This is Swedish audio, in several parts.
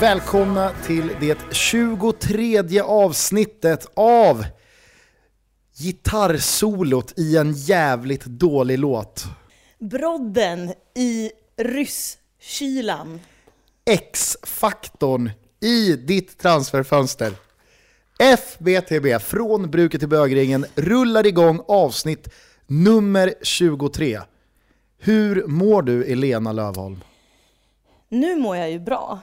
Välkomna till det 23 avsnittet av gitarrsolot i en jävligt dålig låt. Brodden i rysskylan. X-faktorn i ditt transferfönster. FBTB, från bruket till bögringen, rullar igång avsnitt nummer 23. Hur mår du Elena Lövholm? Nu mår jag ju bra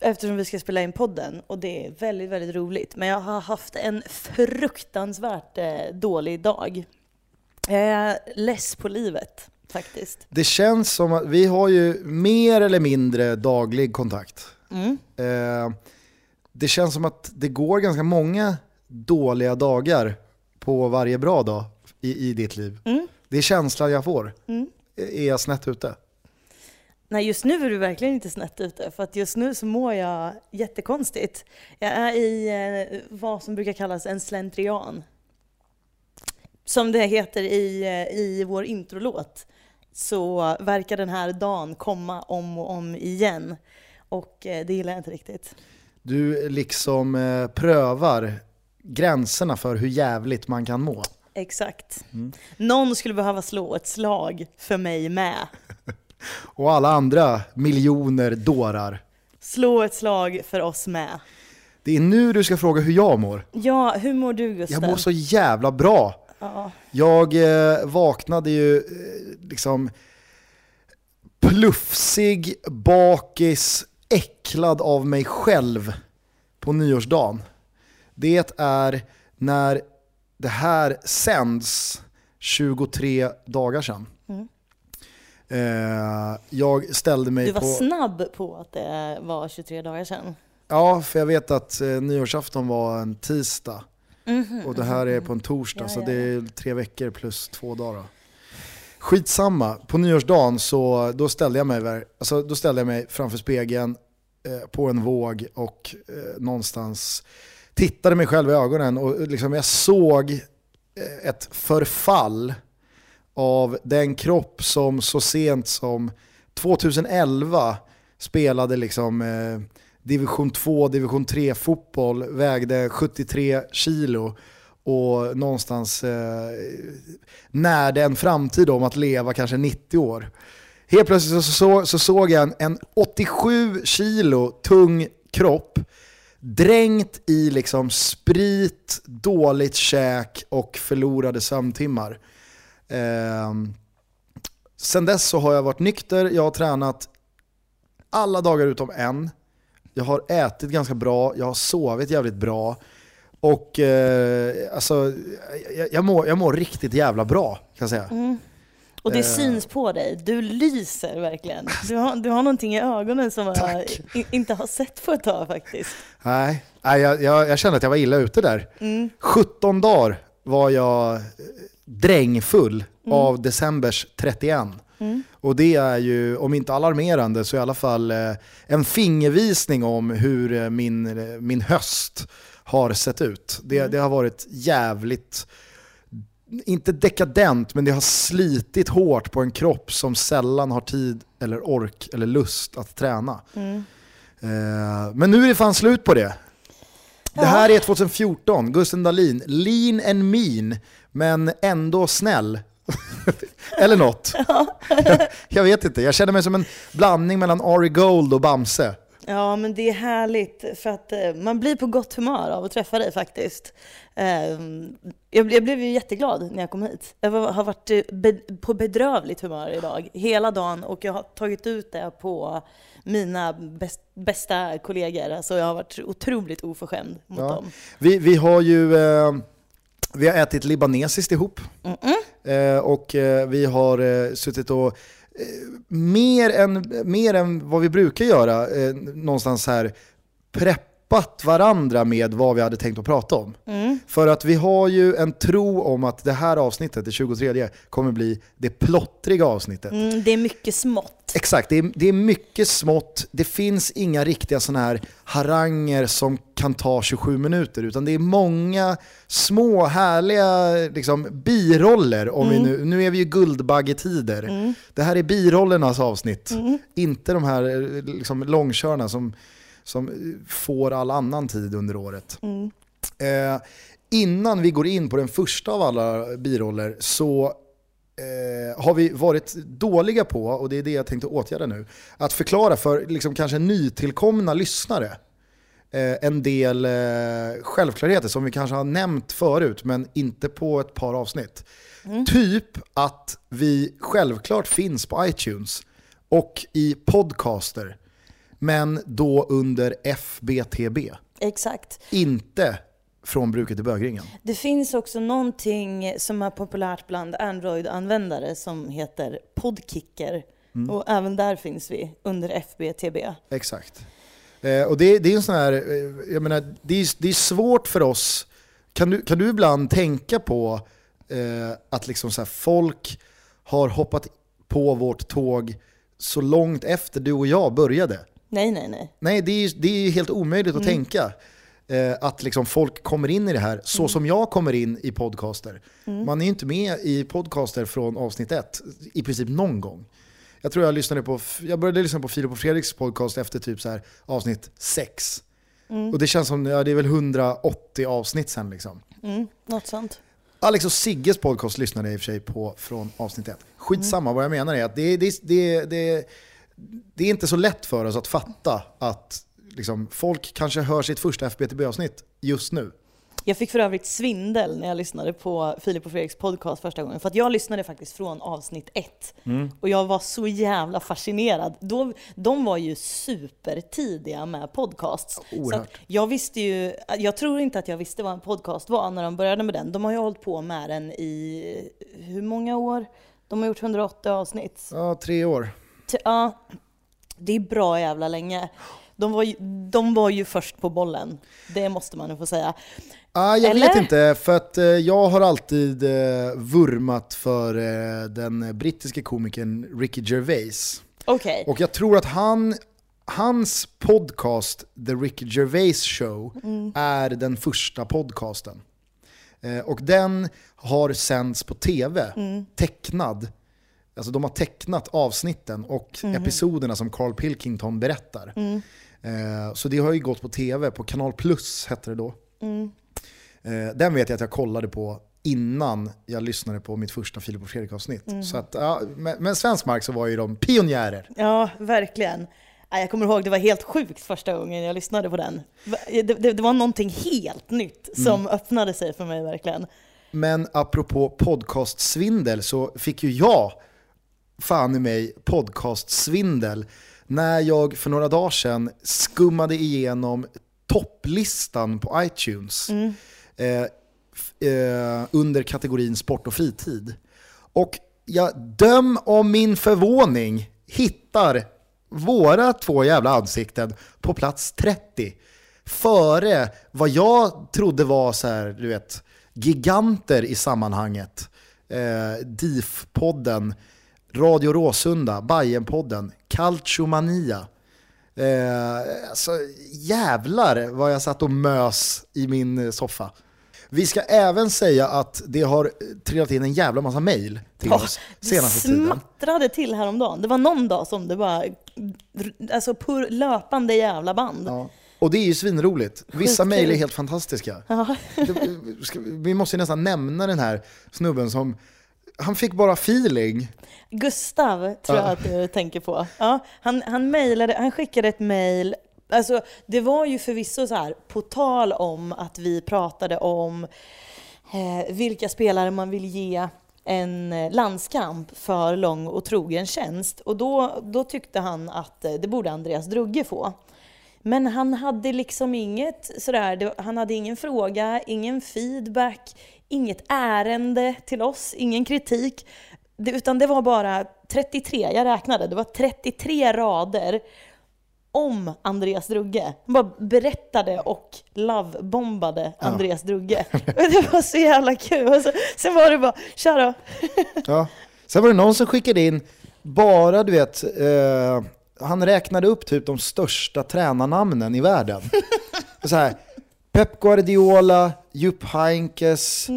eftersom vi ska spela in podden och det är väldigt, väldigt roligt. Men jag har haft en fruktansvärt eh, dålig dag. Jag är less på livet faktiskt. Det känns som att vi har ju mer eller mindre daglig kontakt. Mm. Eh, det känns som att det går ganska många dåliga dagar på varje bra dag i, i ditt liv. Mm. Det är känslan jag får. Mm. Är jag snett ute? Nej, just nu är du verkligen inte snett ute, för att just nu så mår jag jättekonstigt. Jag är i eh, vad som brukar kallas en slentrian. Som det heter i, eh, i vår introlåt så verkar den här dagen komma om och om igen. Och eh, det gillar jag inte riktigt. Du liksom eh, prövar gränserna för hur jävligt man kan må. Exakt. Någon skulle behöva slå ett slag för mig med. Och alla andra miljoner dårar. Slå ett slag för oss med. Det är nu du ska fråga hur jag mår. Ja, hur mår du Gustav? Jag mår så jävla bra. Ja. Jag eh, vaknade ju eh, liksom plufsig, bakis, äcklad av mig själv på nyårsdagen. Det är när det här sänds 23 dagar sedan. Mm. Eh, jag ställde mig Du var på... snabb på att det var 23 dagar sedan. Ja, för jag vet att eh, nyårsafton var en tisdag. Mhm, Och det här är på en torsdag, Ja, så ja, det är tre veckor plus två dagar. Skitsamma, på nyårsdagen så då ställde jag mig, alltså, då ställde jag mig framför spegeln eh, på en våg och eh, någonstans tittade mig själv i ögonen och liksom jag såg eh, ett förfall av den kropp som så sent som 2011 spelade liksom eh, division 2, division 3 fotboll, vägde 73 kilo och någonstans eh, närde en framtid om att leva kanske 90 år. Helt plötsligt så, så, så såg jag en, en 87 kilo tung kropp dränkt i liksom sprit, dåligt käk och förlorade sömntimmar. Ehm, sen dess så har jag varit nykter, jag har tränat alla dagar utom en. Jag har ätit ganska bra, jag har sovit jävligt bra. Och eh, alltså, jag, jag, mår, jag mår riktigt jävla bra kan jag säga. Mm. Och det Eh. syns på dig. Du lyser verkligen. Du har, du har någonting i ögonen som jag Tack. i, inte har sett på ett tag faktiskt. Nej, nej jag, jag, jag kände att jag var illa ute där. Mm. 17 dagar var jag drängfull av decembers 31. Mm. Och det är ju, om inte alarmerande, så i alla fall eh, en fingervisning om hur eh, min, eh, min höst har sett ut. Det, det har varit jävligt, inte dekadent, men det har slitit hårt på en kropp som sällan har tid eller ork eller lust att träna. Mm. Eh, men nu är det fan slut på det. Det här är 2014, Gusten Dahlin, lean and mean, men ändå snäll. Eller något. jag vet inte, jag känner mig som en blandning mellan Ari Gold och Bamse. Ja, men det är härligt för att eh, man blir på gott humör av att träffa dig faktiskt. Eh, jag, blev ju jätteglad när jag kom hit. Jag har varit eh, på bedrövligt humör idag, hela dagen, och jag har tagit ut det på mina bäst, bästa kollegor. Alltså jag har varit otroligt oförskämd mot Ja. dem. Vi, vi har ju eh, vi har ätit libanesiskt ihop. Mm-mm. Eh, och eh, vi har eh, suttit och mer, än, mer än vad vi brukar göra, någonstans här preppat varandra med vad vi hade tänkt att prata om. Mm. För att vi har ju en tro om att det här avsnittet, det 23, kommer bli det plottriga avsnittet. Mm, det är mycket smått. Exakt, det är, det är mycket smått, det finns inga riktiga sådana här haranger som kan ta 27 minuter, utan det är många små härliga liksom, biroller. Om vi nu, nu är vi ju guldbaggetider. Det här är birollernas avsnitt, inte de här liksom, långkörarna som, som får all annan tid under året. Mm. Eh, innan vi går in på den första av alla biroller så eh, har vi varit dåliga på, och det är det jag tänkte åtgärda nu, att förklara för liksom, kanske nytillkomna lyssnare eh, en del eh, självklarheter som vi kanske har nämnt förut men inte på ett par avsnitt. Typ att vi självklart finns på iTunes och i podcaster men då under FBTB. Exakt. Inte från bruket i bögringen. Det finns också någonting som är populärt bland Android-användare som heter Podkicker. Mm. Och även där finns vi under FBTB. Exakt. Eh, och det, det är en sån här, eh, jag menar, det är, det är svårt för oss. Kan du, kan du ibland tänka på eh, att liksom så folk har hoppat på vårt tåg så långt efter du och jag började? Nej, nej, nej. Nej, det är, det är helt omöjligt att tänka. Eh, att liksom folk kommer in i det här så som jag kommer in i podcaster. Man är ju inte med i podcaster från avsnitt ett, i princip någon gång. Jag tror jag lyssnade på, jag började lyssna på Filip och Fredriks podcast efter typ så här avsnitt 6. Och det känns som, ja det är väl 180 avsnitt sen liksom. Mm, något sånt. Alex och Sigges podcast lyssnade jag i och för sig på från avsnitt 1. Skitsamma, vad jag menar är att det, det, det, det, det är inte så lätt för oss att fatta att liksom, folk kanske hör sitt första FBTB-avsnitt just nu. Jag fick för övrigt svindel när jag lyssnade på Filip och Fredriks podcast första gången. För att jag lyssnade faktiskt från avsnitt ett. Mm. Och jag var så jävla fascinerad. Då, de var ju supertidiga med podcasts. Så Oerhört. jag visste ju, jag tror inte att jag visste vad en podcast var när de började med den. De har ju hållit på med den i, hur många år? De har gjort 180 avsnitt. Ja, tre år. Ja, det är bra jävla länge. De var, ju, de var ju först på bollen. Det måste man ju få säga. Ah, jag Eller? vet inte, för att eh, jag har alltid eh, vurmat för eh, den brittiske komikern Ricky Gervais. Okej. Och jag tror att han, hans podcast, The Ricky Gervais Show, är den första podcasten. Eh, och den har sänds på tv, tecknad. Alltså de har tecknat avsnitten och episoderna som Carl Pilkington berättar. Eh, så det har ju gått på tv, på Kanal Plus hette det då. Eh, den vet jag att jag kollade på innan jag lyssnade på mitt första Filip och Fredrik-avsnitt. Så att, ja, men, men svensk mark så var ju de pionjärer. Ja, verkligen. Jag kommer ihåg, det var helt sjukt första gången jag lyssnade på den. Det, det, det var någonting helt nytt som öppnade sig för mig verkligen. Men apropå podcastsvindel så fick ju jag fan i mig podcastsvindel när jag för några dagar sedan skummade igenom topplistan på iTunes eh, f- eh, under kategorin sport och fritid. Och jag döm om min förvåning hittar våra två jävla ansikten på plats 30. Före vad jag trodde var så här, du vet, giganter i sammanhanget. Eh, DIF-podden, Radio Råsunda, Bajen-podden, Calciomania. Eh, alltså jävlar vad jag satt och mös i min eh, soffa. Vi ska även säga att det har trillat in en jävla massa mail till Ja, oss det senaste tiden. smattrade till häromdagen. Det var någon dag som det var alltså pur löpande jävla band. Ja. Och det är ju svinroligt. Vissa Skitkul. mejl är helt fantastiska. Ja. Det- ska- Vi måste ju nästan nämna den här snubben som, han fick bara feeling. Gustav tror jag Ja. att du tänker på. Ja, han, han, mejlade, han skickade ett mejl. Alltså, det var ju förvisso så här, på tal om att vi pratade om eh, vilka spelare man vill ge en eh, landskamp för lång och trogen tjänst. Och då, då tyckte han att eh, det borde Andreas Drugge få. Men han hade liksom inget sådär, han hade ingen fråga, ingen feedback, inget ärende till oss, ingen kritik. Det, utan det var bara 33, jag räknade, det var 33 rader om Andreas Drugge. Han bara berättade och lovebombade Andreas Drugge. Det var så jävla kul. Och så, sen var det bara, tja då. Ja. Sen var det någon som skickade in, bara du vet, eh, han räknade upp typ de största tränarnamnen i världen. Så här, Pep Guardiola, Jupp Heynckes,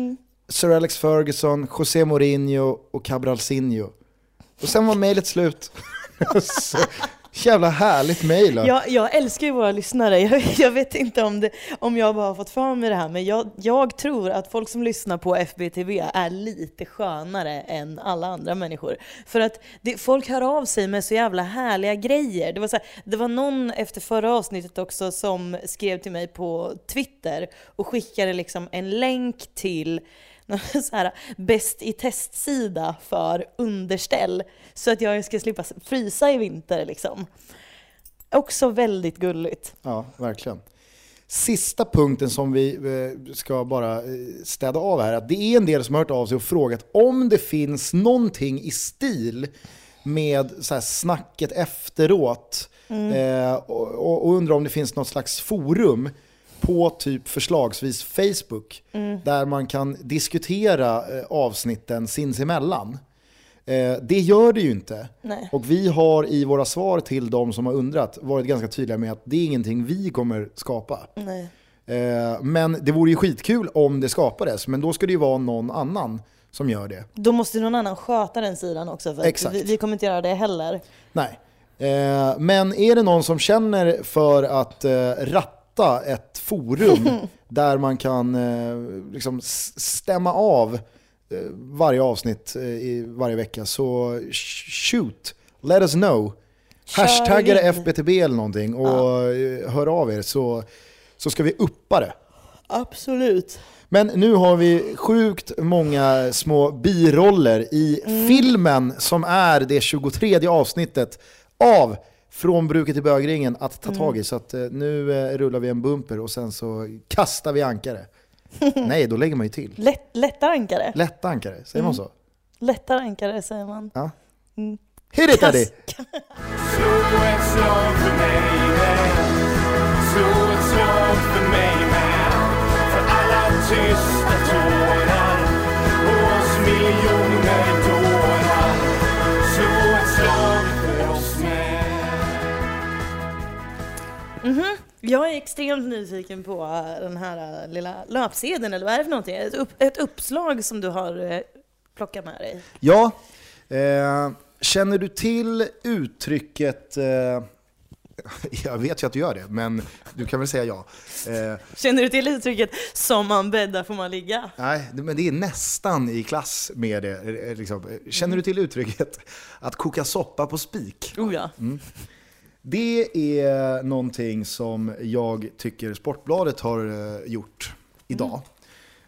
Sir Alex Ferguson, José Mourinho och Cabralsinho. Och sen var mejlet slut. Så Jävla härligt mejl. Jag, jag älskar ju våra lyssnare. Jag, jag vet inte om, det, om jag bara har fått för mig det här, men jag, jag tror att folk som lyssnar på FBTV är lite skönare än alla andra människor. För att det, folk hör av sig med så jävla härliga grejer. Det var, så här, det var någon efter förra avsnittet också som skrev till mig på Twitter och skickade liksom en länk till så här, bäst i testsida för underställ så att jag ska slippa frysa i vinter liksom. Också väldigt gulligt. Ja, verkligen. Sista punkten som vi eh, ska bara eh, städa av här, att det är en del som har hört av sig och frågat om det finns någonting i stil med så snacket efteråt mm. eh, och, och undrar om det finns något slags forum på typ förslagsvis Facebook mm. där man kan diskutera eh, avsnitten sinsemellan. Eh, det gör det ju inte. Nej. Och vi har i våra svar till de som har undrat varit ganska tydliga med att det är ingenting vi kommer skapa. Nej. Eh, men det vore ju skitkul om det skapades, men då ska det ju vara någon annan som gör det. Då måste någon annan sköta den sidan också, för. Vi, vi kommer inte göra det heller. Nej. Men är det någon som känner för att ratta starta ett forum där man kan eh, liksom stämma av eh, varje avsnitt eh, i varje vecka. Så shoot, let us know. Hashtagga det FBTB eller någonting och ja. hör av er så, så ska vi uppa det. Absolut. Men nu har vi sjukt många små biroller i mm. filmen som är det 23 avsnittet av från bruket till bögringen att ta tag i. Mm. Så att, eh, nu eh, rullar vi en bumper och sen så kastar vi ankare. Nej, då lägger man ju till. Lätt, lätta ankare. Lätta ankare, säger mm. man så? Lättare ankare säger man. Ja. Mm. Hit it Eddie! tysta tårar Mm -hmm. Jag är extremt nyfiken på äh, den här äh, lilla löpsedeln, eller vad är det för någonting? Ett, upp, ett uppslag som du har äh, plockat med dig. Ja, eh, känner du till uttrycket eh, jag vet ju att du gör det, men du kan väl säga ja. Eh, Känner du till uttrycket “som man bäddar får man ligga”? Nej, men det är nästan i klass med det. Liksom. Känner du till uttrycket att koka soppa på spik? Oh ja. Mm. Det är någonting som jag tycker Sportbladet har eh, gjort idag.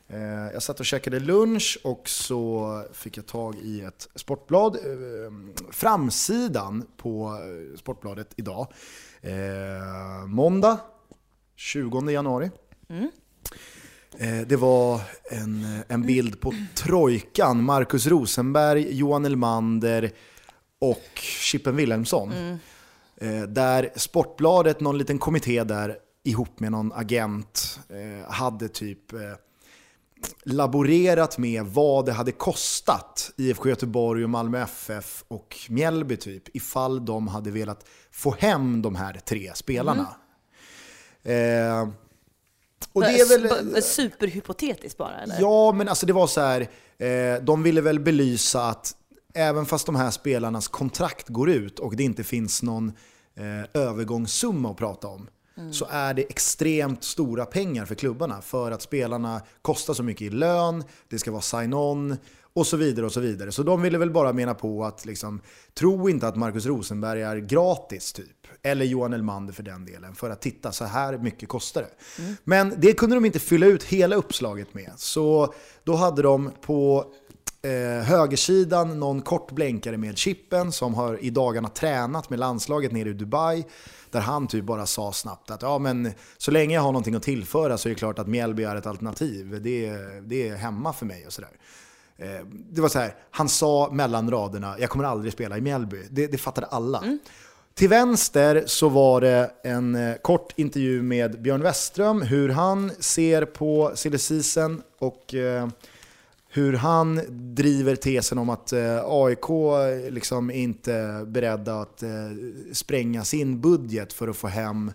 Mm. Jag satt och käkade lunch och så fick jag tag i ett Sportblad. Eh, framsidan på Sportbladet idag. Måndag 20 januari. Mm. Det var en, en bild på Trojkan, Marcus Rosenberg, Johan Elmander och Chippen Wilhelmsson. Mm. Eh, där Sportbladet, någon liten kommitté där, ihop med någon agent, eh, hade typ eh, laborerat med vad det hade kostat IFK Göteborg och Malmö FF och Mjällby typ, ifall de hade velat få hem de här tre spelarna. Mm. Eh, och det är väl... Superhypotetiskt bara eller? Ja, men alltså det var så här, eh, de ville väl belysa att även fast de här spelarnas kontrakt går ut och det inte finns någon eh, övergångssumma att prata om, mm. så är det extremt stora pengar för klubbarna för att spelarna kostar så mycket i lön, det ska vara sign-on och så vidare. och Så vidare. Så de ville väl bara mena på att liksom, tro inte att Markus Rosenberg är gratis typ. Eller Johan Elmander för den delen. För att titta, så här mycket kostar det. Mm. Men det kunde de inte fylla ut hela uppslaget med. Så då hade de på eh, högersidan någon kort blänkare med Chippen som har i dagarna tränat med landslaget nere i Dubai. Där han typ bara sa snabbt att ja, men så länge jag har någonting att tillföra så är det klart att Mjällby är ett alternativ. Det är, det är hemma för mig och sådär. Eh, det var så här, han sa mellan raderna, jag kommer aldrig spela i Mjällby. Det, det fattade alla. Mm. Till vänster så var det en eh, kort intervju med Björn Westström, hur han ser på silly och eh, hur han driver tesen om att eh, AIK liksom inte är beredda att eh, spränga sin budget för att få hem,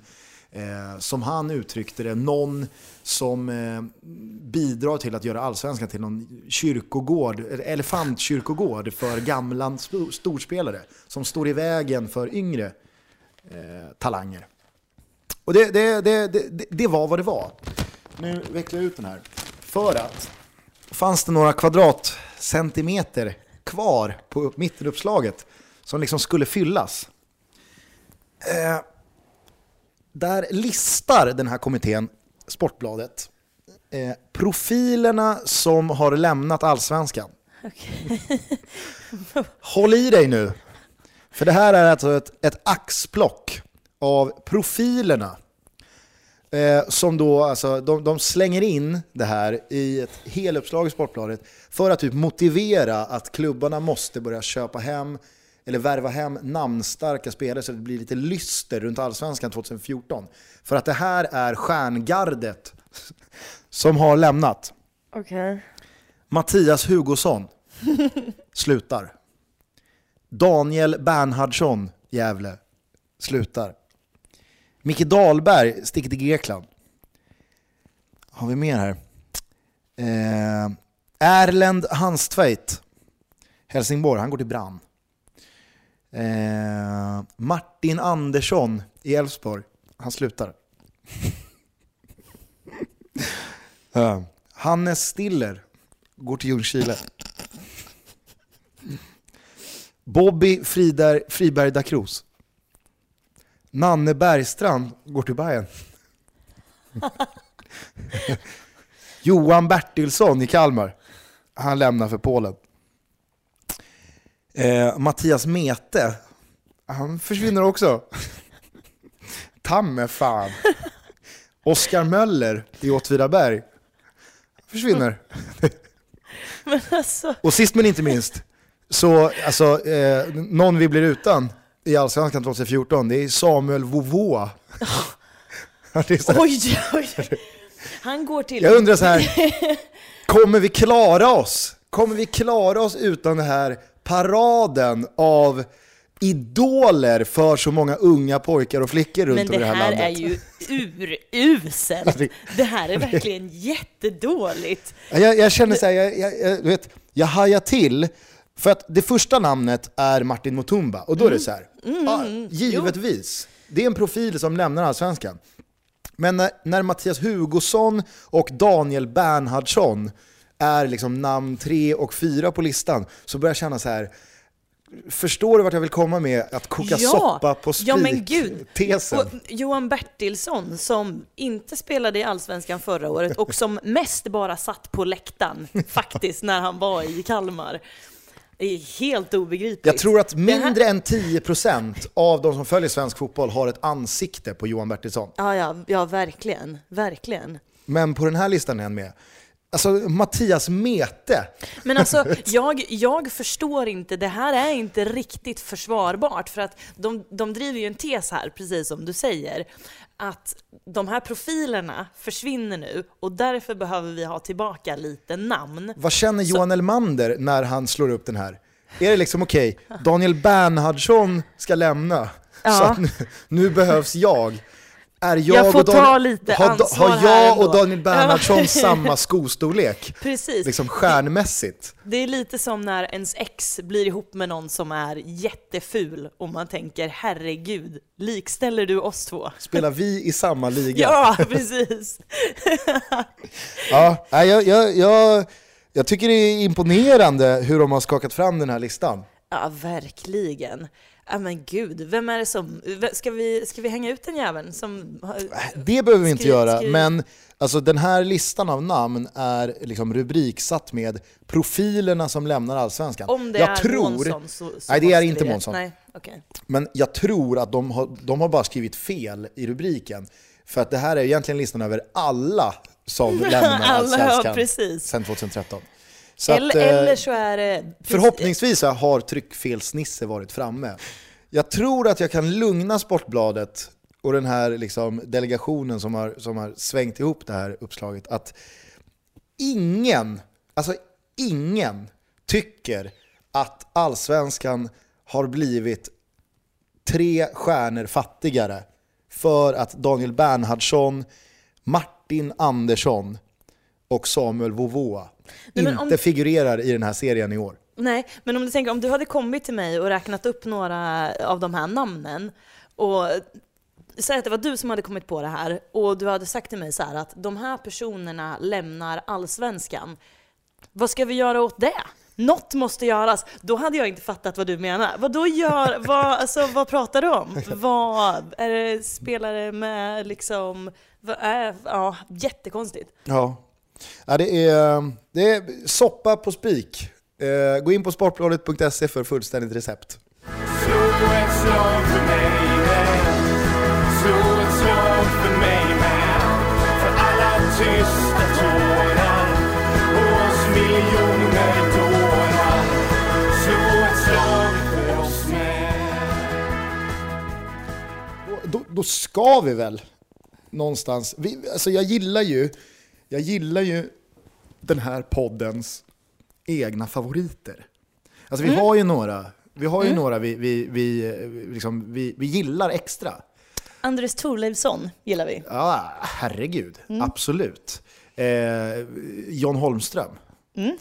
eh, som han uttryckte det, någon som bidrar till att göra allsvenskan till någon kyrkogård, elefantkyrkogård för gamla storspelare som står i vägen för yngre talanger. Och det, det, det, det, det var vad det var. Nu vecklar jag ut den här. För att fanns det några kvadratcentimeter kvar på mittenuppslaget som liksom skulle fyllas. Eh, där listar den här kommittén, Sportbladet, eh, profilerna som har lämnat allsvenskan. Okej. Håll i dig nu. För det här är alltså ett, ett axplock av profilerna eh, som då, alltså, de, de, slänger in det här i ett heluppslag i Sportbladet för att typ motivera att klubbarna måste börja köpa hem eller värva hem namnstarka spelare så det blir lite lyster runt allsvenskan 2014. För att det här är stjärngardet som har lämnat. Okej. Mattias Hugosson slutar. Daniel Bernhardsson, Gävle, slutar. Micke Dahlberg sticker till Grekland. Har vi mer här? Eh, Erlend Hanstveit, Helsingborg, han går till Brann. Eh, Martin Andersson i Elfsborg, han slutar. eh, Hannes Stiller går till Ljungskile. Bobby Frider, Friberg da Cruz. Nanne Bergstrand går till Bayern. Johan Bertilsson i Kalmar. Han lämnar för Polen. Eh, Mattias Mete, han försvinner också. Tamme fan. Oskar Möller i Åtvidaberg försvinner. Men alltså, Och sist men inte minst, så alltså, eh, någon vi blir utan i Allsvenskan 2014, det är Samuel Vovoa. Det här- oj, oj. Han går till... Jag undrar så här, kommer vi klara oss? Kommer vi klara oss utan den här paraden av idoler för så många unga pojkar och flickor runt Men om i det det här här landet? är ju uruselt. Det här är verkligen jättedåligt. Ja, Jag, jag känner så här, jag, jag, jag, du vet, jag hajar till, för att det första namnet är Martin Mutumba, och då är det så här, ja, givetvis, det är en profil som lämnar Allsvenskan. Men när, när Mattias Hugosson och Daniel Bernhardsson är liksom namn tre och fyra på listan, så börjar jag känna så här. Förstår du vart jag vill komma med att koka Ja, soppa på spik? ja, men gud. Tesen. Och Johan Bertilsson som inte spelade i Allsvenskan förra året och som mest bara satt på läktaren faktiskt när han var i Kalmar. Det är helt obegripligt. Jag tror att här- mindre än 10% av de som följer svensk fotboll har ett ansikte på Johan Bertilsson. Ja, ja, ja, verkligen. Verkligen. Men på den här listan är han med. Alltså Mattias Mete. Men alltså, jag, jag förstår inte, det här är inte riktigt försvarbart för att de, de driver ju en tes här, precis som du säger, att de här profilerna försvinner nu och därför behöver vi ha tillbaka lite namn. Vad känner Johan Elmander när han slår upp den här? Är det liksom okej, Daniel Bernhardsson ska lämna, så Ja. att nu, nu behövs jag. Är jag, Jag får och Dan- ta lite har, har jag och. Daniel Bernhardsson samma skostorlek? Precis. Liksom stjärnmässigt. Det är lite som när ens ex blir ihop med någon som är jätteful och man tänker herregud, likställer du oss två? Spelar vi i samma liga? Ja, precis. Ja, jag, jag, jag, jag tycker det är imponerande hur de har skakat fram den här listan. Ja, verkligen. Ja men gud, vem är det som... Ska vi, ska vi hänga ut den jäveln som... har- Det behöver vi inte Skriv- göra, skriv. men alltså, den här listan av namn är liksom rubriksatt med profilerna som lämnar Allsvenskan. Om det jag är tror, Månsson så, så Nej, det är inte Månsson. Nej, okej. Men jag tror att de har, de har bara skrivit fel i rubriken. För att det här är egentligen listan över alla som lämnar Alla, ja, Allsvenskan sedan 2013. Så Eller, att, eh, eller så är det... Förhoppningsvis har tryckfelsnisse varit framme. Jag tror att jag kan lugna Sportbladet och den här liksom delegationen som har, som har svängt ihop det här uppslaget att ingen, alltså ingen tycker att allsvenskan har blivit tre stjärnor fattigare för att Daniel Bernhardsson, Martin Andersson och Samuel Vovoa Nej, inte om- figurerar i den här serien i år. Nej, men om du tänker, om du hade kommit till mig och räknat upp några av de här namnen Och säg att det var du som hade kommit på det här och du hade sagt till mig så här att de här personerna lämnar allsvenskan. Vad ska vi göra åt det? Något måste göras. Då hade jag inte fattat vad du menar. Vad då gör, vad, alltså, vad pratar du om? Vad, är det spelare med liksom, vad är, ja, jättekonstigt. Ja ja det, är, det är soppa på spik. Eh, gå in på sportbladet.se för fullständigt recept. Då, då ska vi väl någonstans, vi, alltså jag gillar ju, jag gillar ju den här poddens egna favoriter. Alltså vi mm. har ju några, vi, har ju mm. några vi, vi, vi, liksom, vi, vi gillar extra. Andres Thorleifsson gillar vi. Ja, herregud. Mm. Absolut. Eh, John Holmström. Mm.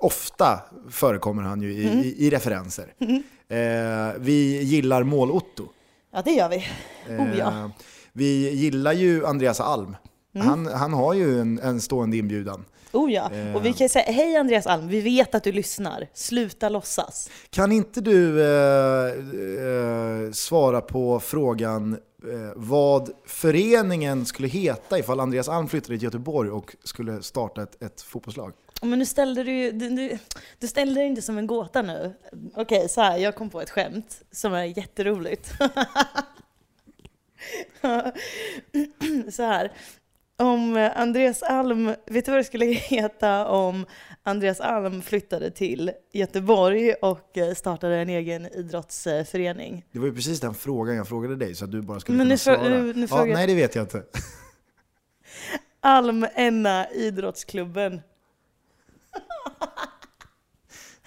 Ofta förekommer han ju i, mm. i, i referenser. Mm. Eh, vi gillar Mål-Otto. Ja, det gör vi. Oh, ja. Eh, vi gillar ju Andreas Alm. Han, han har ju en, en stående inbjudan. Oh ja, och vi kan säga hej Andreas Alm, vi vet att du lyssnar. Sluta låtsas. Kan inte du eh, eh, svara på frågan eh, vad föreningen skulle heta ifall Andreas Alm flyttade till Göteborg och skulle starta ett, ett fotbollslag? Men nu ställde du, du, du, du ställde dig inte som en gåta nu. Okej, så här, jag kom på ett skämt som är jätteroligt. så här, om eh, Andreas Alm, vet du vad det skulle heta om Andreas Alm flyttade till Göteborg och eh, startade en egen idrottsförening? Det var ju precis den frågan jag frågade dig så att du bara skulle Men kunna svara. Nu, nu ja, nej, det vet jag inte. Alm Enna Idrottsklubben.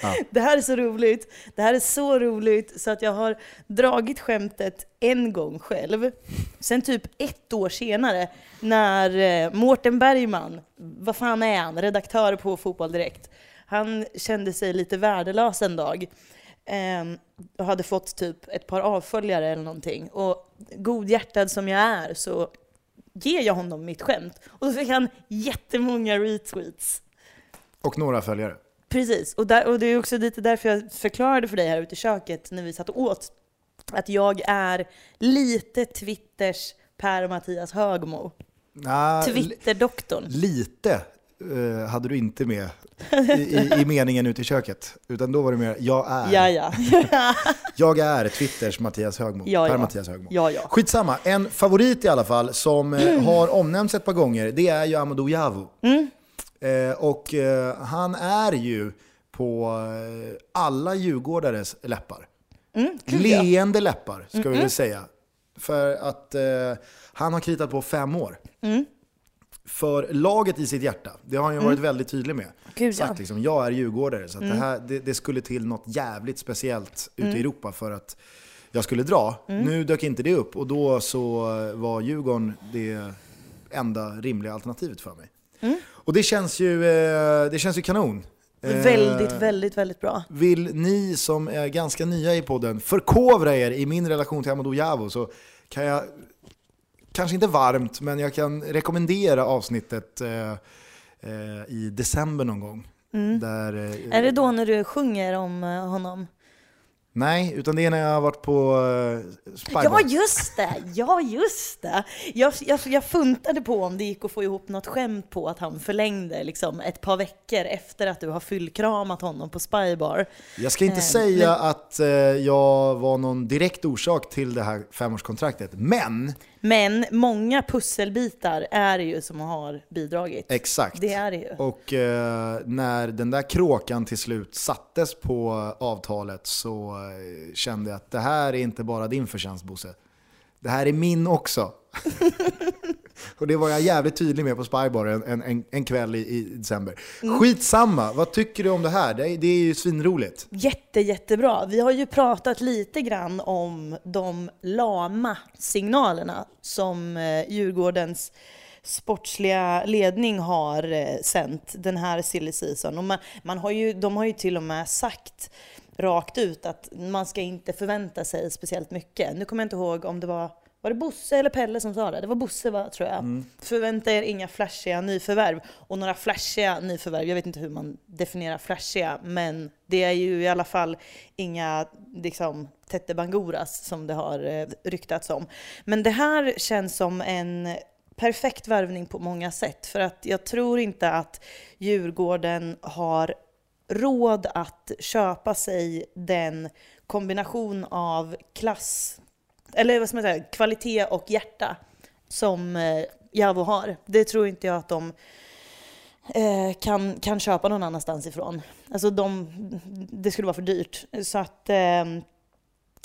Ja. Det här är så roligt. Det här är så roligt så att jag har dragit skämtet en gång själv. Sen typ ett år senare när eh, Mårten Bergman, vad fan är han, redaktör på Fotboll Direkt, han kände sig lite värdelös en dag ehm, och hade fått typ ett par avföljare eller någonting. Och godhjärtad som jag är så ger jag honom mitt skämt. Och då fick han jättemånga retweets. Och några följare. Precis, och, där, och det är också lite därför jag förklarade för dig här ute i köket när vi satt och åt, att jag är lite Twitters Per-Mattias Högmo. Ah, Twitterdoktorn. Lite uh, hade du inte med i, i, i, meningen ute i köket. Utan då var det mer, jag är. Ja, ja. jag är Twitters Mattias Högmo. Ja, per Mattias Högmo. Ja, ja. Skitsamma, en favorit i alla fall som mm. har omnämnts ett par gånger, det är ju Amadou Javo. Mm. Eh, och eh, han är ju på eh, alla djurgårdares läppar. Mm, Leende läppar, ska mm, vi väl säga. För att eh, han har kritat på fem år. Mm. För laget i sitt hjärta, det har han ju varit mm. väldigt tydlig med. Gud, Sagt ja. liksom, jag är djurgårdare, så det, mm. här, det, det, skulle till något jävligt speciellt ute i mm. Europa för att jag skulle dra. Nu dök inte det upp och då så var Djurgården det enda rimliga alternativet för mig. Och det känns ju, eh, det känns ju kanon. Väldigt, eh, väldigt, väldigt bra. Vill ni som är ganska nya i podden förkovra er i min relation till Amadou Javo så kan jag, kanske inte varmt, men jag kan rekommendera avsnittet eh, i december någon gång. Mm. Där, är det då när du sjunger om honom? Nej, utan det är när jag har varit på uh, Spybar. Ja, just det! Ja, just det! Jag, jag, jag funtade på om det gick att få ihop något skämt på att han förlängde liksom, ett par veckor efter att du har fyllkramat honom på Spybar. Jag ska inte eh, säga men... att uh, jag var någon direkt orsak till det här femårskontraktet, men men många pusselbitar är det ju som har bidragit. Exakt. Det är det ju. Och eh, när den där kråkan till slut sattes på avtalet så eh, kände jag att det här är inte bara din förtjänst Bosse. Det här är min också. Och det var jag jävligt tydlig med på Spybar en, en, en kväll i, i december. Mm. Skitsamma, vad tycker du om det här? Det, det är ju svinroligt. Jätte, jättebra. Vi har ju pratat lite grann om de lama signalerna som eh, Djurgårdens sportsliga ledning har eh, sänt den här silly season. Och man, man har ju, de har ju till och med sagt rakt ut att man ska inte förvänta sig speciellt mycket. Nu kommer jag inte ihåg om det var var det Bosse eller Pelle som sa det? Det var Bosse va, tror jag. Mm. Förvänta er inga flashiga nyförvärv. Och några flashiga nyförvärv, jag vet inte hur man definierar flashiga, men det är ju i alla fall inga liksom, Tete Banguras som det har eh, ryktats om. Men det här känns som en perfekt värvning på många sätt. För att jag tror inte att Djurgården har råd att köpa sig den kombination av klass eller vad ska man säga, kvalitet och hjärta som eh, Javo har. Det tror inte jag att de eh, kan, kan köpa någon annanstans ifrån. Alltså de, det skulle vara för dyrt. Så att eh,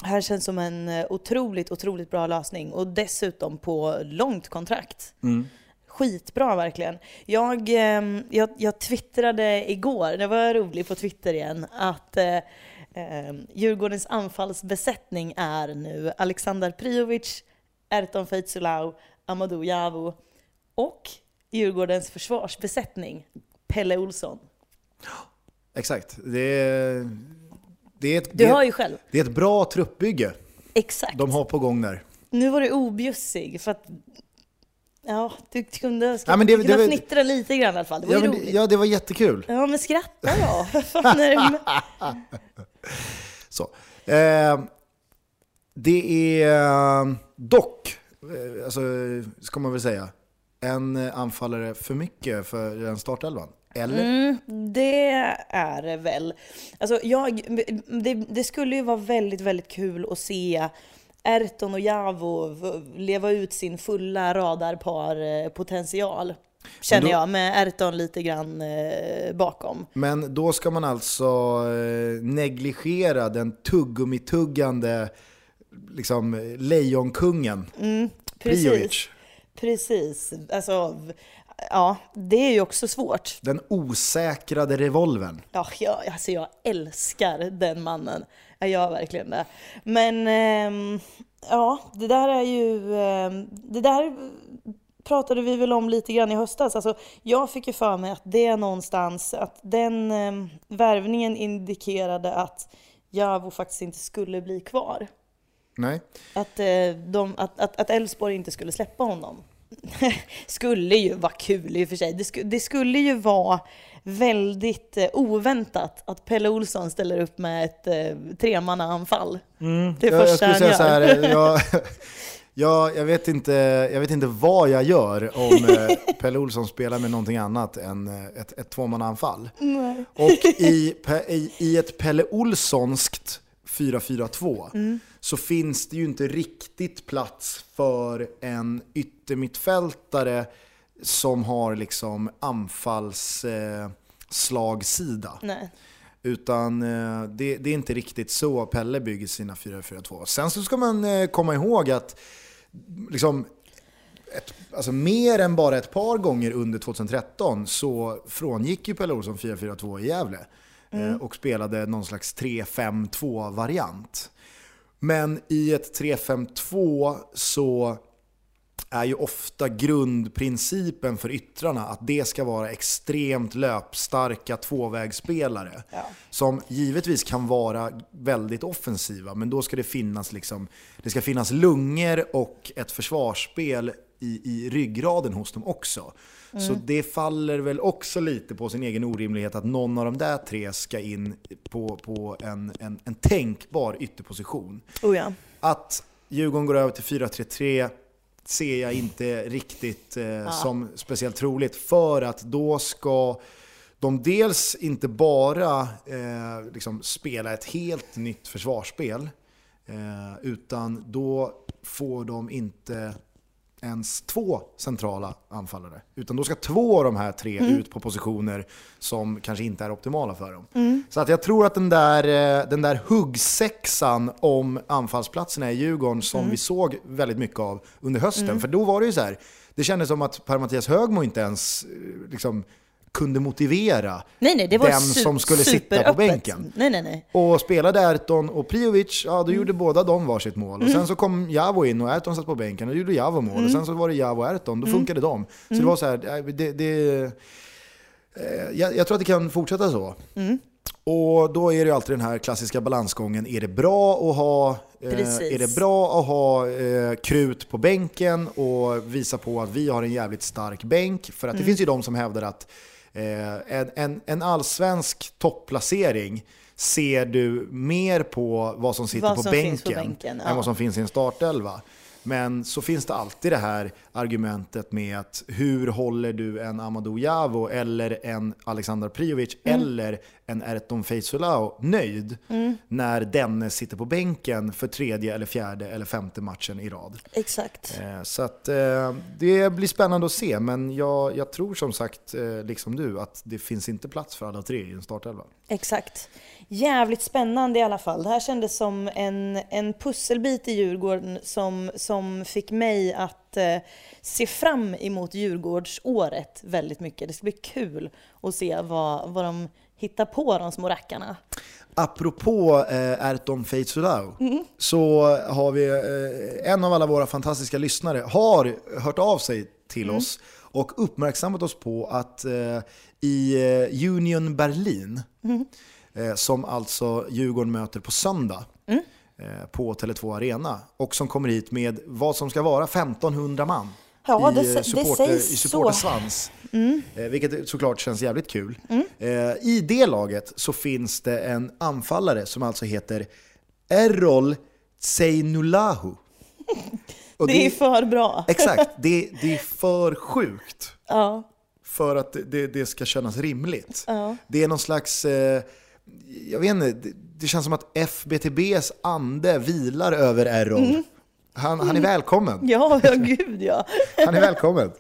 här känns som en eh, otroligt, otroligt bra lösning. Och dessutom på långt kontrakt. Mm. Skitbra verkligen. Jag, eh, jag, jag twittrade igår, det var roligt på Twitter igen, att eh, Djurgårdens anfallsbesättning är nu Alexander Prijovic, Erton Feitzulau, Amadou Javo och Djurgårdens försvarsbesättning, Pelle Olsson. Exakt. Det är, det är ett, du hör ju själv. Det är ett bra truppbygge Exakt. de har på gång där. Nu var du objussig för att Ja, du kunde, ja, men det, du kunde det, fnittra lite grann i alla fall. Det var ja, ju roligt. Ja, det var jättekul. Ja, men skratta då. det Så. Eh, det är dock, eh, alltså, ska man väl säga, en anfallare för mycket för den startelvan. Eller? Mm, det är det väl. Alltså jag, det, det, skulle ju vara väldigt, väldigt kul att se Erton och Javo leva ut sin fulla radarpar-potential. Känner då, jag, med Erton lite grann eh, bakom. Men då ska man alltså eh, negligera den tuggummi-tuggande liksom, lejonkungen, mm, precis. Priovic. Precis. Alltså, ja, det är ju också svårt. Den osäkrade revolven. Ja, jag, alltså jag älskar den mannen. Jag gör verkligen det. Men eh, ja, det där är ju... Eh, det där pratade vi väl om lite grann i höstas. Alltså, jag fick ju för mig att det någonstans, att den eh, värvningen indikerade att Javo faktiskt inte skulle bli kvar. Nej. Att, eh, de, att, att, att Elfsborg inte skulle släppa honom. skulle ju vara kul i och för sig. Det, sk det skulle ju vara väldigt eh, oväntat att Pelle Olsson ställer upp med ett eh, tremannaanfall. Mm. Det är jag, första jag skulle säga gör. Så här, jag, jag, jag, vet inte, jag vet inte vad jag gör om eh, Pelle Olsson spelar med någonting annat än eh, ett, ett tvåmannaanfall. Och i, i, i ett Pelle Olssonskt 4-4-2 mm. så finns det ju inte riktigt plats för en yttermittfältare som har liksom anfallsslagsida. Eh, Utan eh, det, det, är inte riktigt så Pelle bygger sina 4-4-2. Sen så ska man eh, komma ihåg att liksom, ett, alltså mer än bara ett par gånger under 2013 så frångick ju Pelle Olsson 4-4-2 i Gävle mm. eh, och spelade någon slags 3-5-2-variant. Men i ett 3-5-2 så är ju ofta grundprincipen för yttrarna att det ska vara extremt löpstarka tvåvägsspelare. Ja. Som givetvis kan vara väldigt offensiva, men då ska det finnas, liksom, det ska finnas lungor och ett försvarsspel i, i ryggraden hos dem också. Mm. Så det faller väl också lite på sin egen orimlighet att någon av de där tre ska in på, på en, en, en tänkbar ytterposition. Oh ja. Att Djurgården går över till 4-3-3 ser jag inte riktigt eh, ja. som speciellt troligt. För att då ska de dels inte bara eh, liksom spela ett helt nytt försvarsspel, eh, utan då får de inte ens två centrala anfallare. Utan då ska två av de här tre mm. ut på positioner som kanske inte är optimala för dem. Mm. Så att jag tror att den där, eh, den där huggsexan om anfallsplatserna i Djurgården som mm. vi såg väldigt mycket av under hösten. Mm. För då var det ju så här, det kändes som att Per-Mattias Högmo inte ens eh, liksom, kunde motivera nej, nej, den som skulle sitta på bänken. Nej, nej, nej. Och spelade Erton och Priovic, ja då mm. gjorde båda de varsitt mål. Mm. Och sen så kom Javo in och Erton satt på bänken och då gjorde Javo mål. Mm. Och sen så var det Javo och Erton, då mm. funkade de. Så det mm. var så här, det, det, eh, jag, jag, tror att det kan fortsätta så. Mm. Och då är det ju alltid den här klassiska balansgången. Är det bra att ha, eh, är det bra att ha eh, krut på bänken och visa på att vi har en jävligt stark bänk? För att det finns ju de som hävdar att en, en, en allsvensk topplacering ser du mer på vad som sitter Vad på, som bänken på bänken, ja. än vad som finns i en startelva. Men så finns det alltid det här argumentet med att hur håller du en Amadou Javo eller en Alexander Prijovic Mm. eller en Erton Feisulao nöjd Mm. när denne sitter på bänken för tredje eller fjärde eller femte matchen i rad. Exakt. Eh, Så att eh, det blir spännande att se, men jag, jag tror som sagt, eh, liksom du, att det finns inte plats för alla tre i en startelva. Exakt. Jävligt spännande i alla fall. Det här kändes som en, en pusselbit i Djurgården som, som fick mig att eh, se fram emot Djurgårdsåret väldigt mycket. Det ska bli kul att se vad, vad de hittar på, de små rackarna. Apropå eh, Erton Feisulao så har vi eh, en av alla våra fantastiska lyssnare har hört av sig till oss och uppmärksammat oss på att eh, i eh, Union Berlin, eh, som alltså Djurgården möter på söndag eh, på Tele2 Arena och som kommer hit med vad som ska vara 1500 man Ja, i, det eh, det supporter, sägs i supportersvans. Eh, vilket såklart känns jävligt kul. Eh, I det laget så finns det en anfallare som alltså heter Errol Seinulahu. Och Det är för bra. Exakt, det, det är för sjukt Ja, för att det- det, det ska kännas rimligt. ja. Det är någon slags, eh, jag vet inte, det, känns som att FBTBs ande vilar över Errol. Han, han är välkommen. Ja, ja gud ja. Han är välkommen.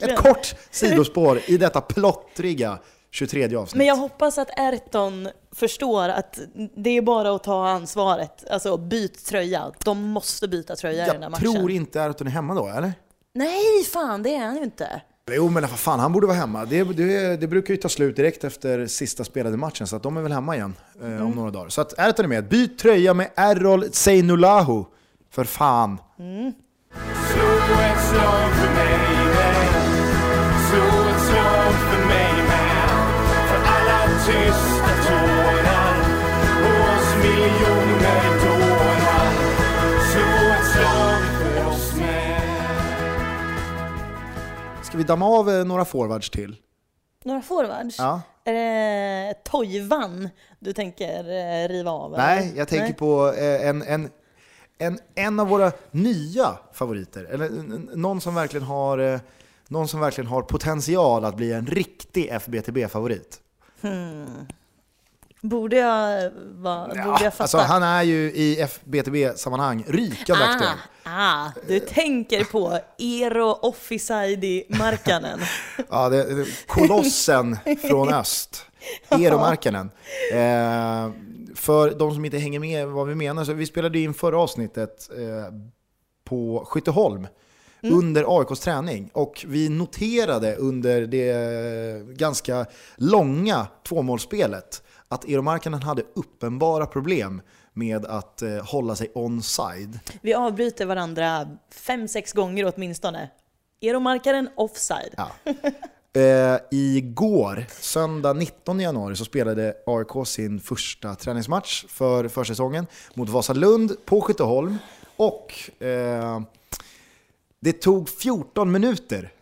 Ett kort sidospår i detta plottriga 23 avsnitt. Men jag hoppas att Erton förstår att det är bara att ta ansvaret. Alltså byt tröja. De måste byta tröja i den här jag matchen. tror inte Erton är hemma då, eller? Nej, fan det är han ju inte. Jo men vad fan, han borde vara hemma. Det, det, det brukar ju ta slut direkt efter sista spelade matchen, så att de är väl hemma igen eh, Mm. om några dagar. Så att är med. Byt tröja med Errol Seinulahu. För fan. Slå ett slag för mig med Slå ett slag för mig med För alla tysta Ska vi damma av eh, några forwards till? Några forwards? Ja. Är det Toivan du tänker eh, riva av? eller? Nej, jag tänker på eh, en, en, en, en av våra nya favoriter. Eller någon som verkligen har, eh, någon som verkligen har potential att bli en riktig FBTB-favorit. Borde jag, va, borde jag fatta? alltså, han är ju i FBTB-sammanhang rykande aktuell. ah, ah, du tänker på Eero Offisaidi Markkanen. Ja, det, det, kolossen från öst, Eero Markkanen. Eh, för de som inte hänger med vad vi menar, så vi spelade in förra avsnittet eh, på Skytteholm under AIKs träning. Och vi noterade under det ganska långa tvåmålsspelet att Eero Markkanen hade uppenbara problem med att eh, hålla sig onside. Vi avbryter varandra fem, sex gånger åtminstone. Eero Markkanen offside. Ja. Eh, igår, söndag 19 januari, så spelade AIK sin första träningsmatch för försäsongen mot Vasalund på Skytteholm. Och eh, det tog 14 minuter.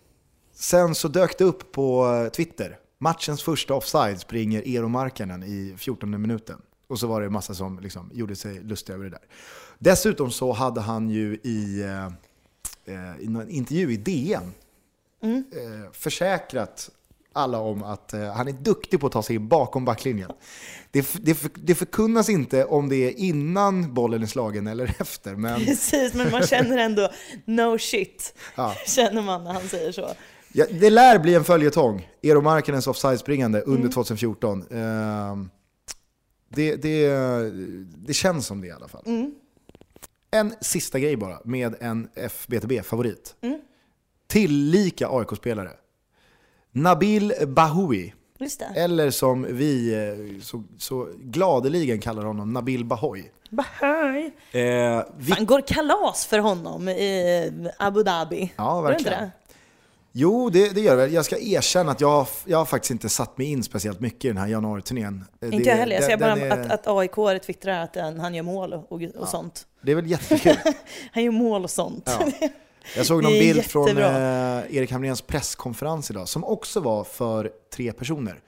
Sen så dök det upp på eh, Twitter. Matchens första offside springer Eero Markkanen i 14 minuten. Och så var det en massa som liksom gjorde sig lustiga över det där. Dessutom så hade han ju i, eh, eh, i någon intervju i DN eh, försäkrat alla om att eh, han är duktig på att ta sig bakom backlinjen. Det, det, det förkunnas inte om det är innan bollen är slagen eller efter, men Precis, men man känner ändå no shit. Ja. Känner man när han säger så. Ja, det lär bli en följetong. Eero Markkanens offside-springande under 2014. Eh, det, det, det känns som det i alla fall. En sista grej bara med en FBTB-favorit. Tillika AIK-spelare. Nabil Bahoui. Eller som vi eh, så, så gladeligen kallar honom, Nabil Bahoui. Bahöj. Eh, vi, Fan, går kalas för honom i Abu Dhabi? ja, verkligen. Jo, det, det gör det väl. Jag ska erkänna att jag, jag har faktiskt inte satt mig in speciellt mycket i den här januariturnén. Inte Det- jag heller. Jag den- ser bara den är- att, att AIK twittrar att han han gör mål och, och sånt. Det är väl jättekul. Han gör mål och sånt. Ja. Jag såg någon bild från jättebra. eh, Erik Hamréns presskonferens idag, som också var för tre personer.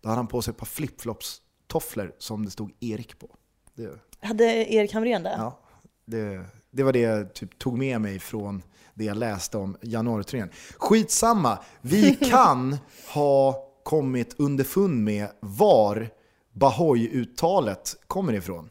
Då hade han på sig ett par flipflops-tofflor som det stod Erik på. Det, Hade Erik Hamrén det? ja, det, det var det jag typ tog med mig från det jag läste om januariturnén. Skitsamma, vi kan ha kommit underfund med var Bahoy-uttalet kommer ifrån.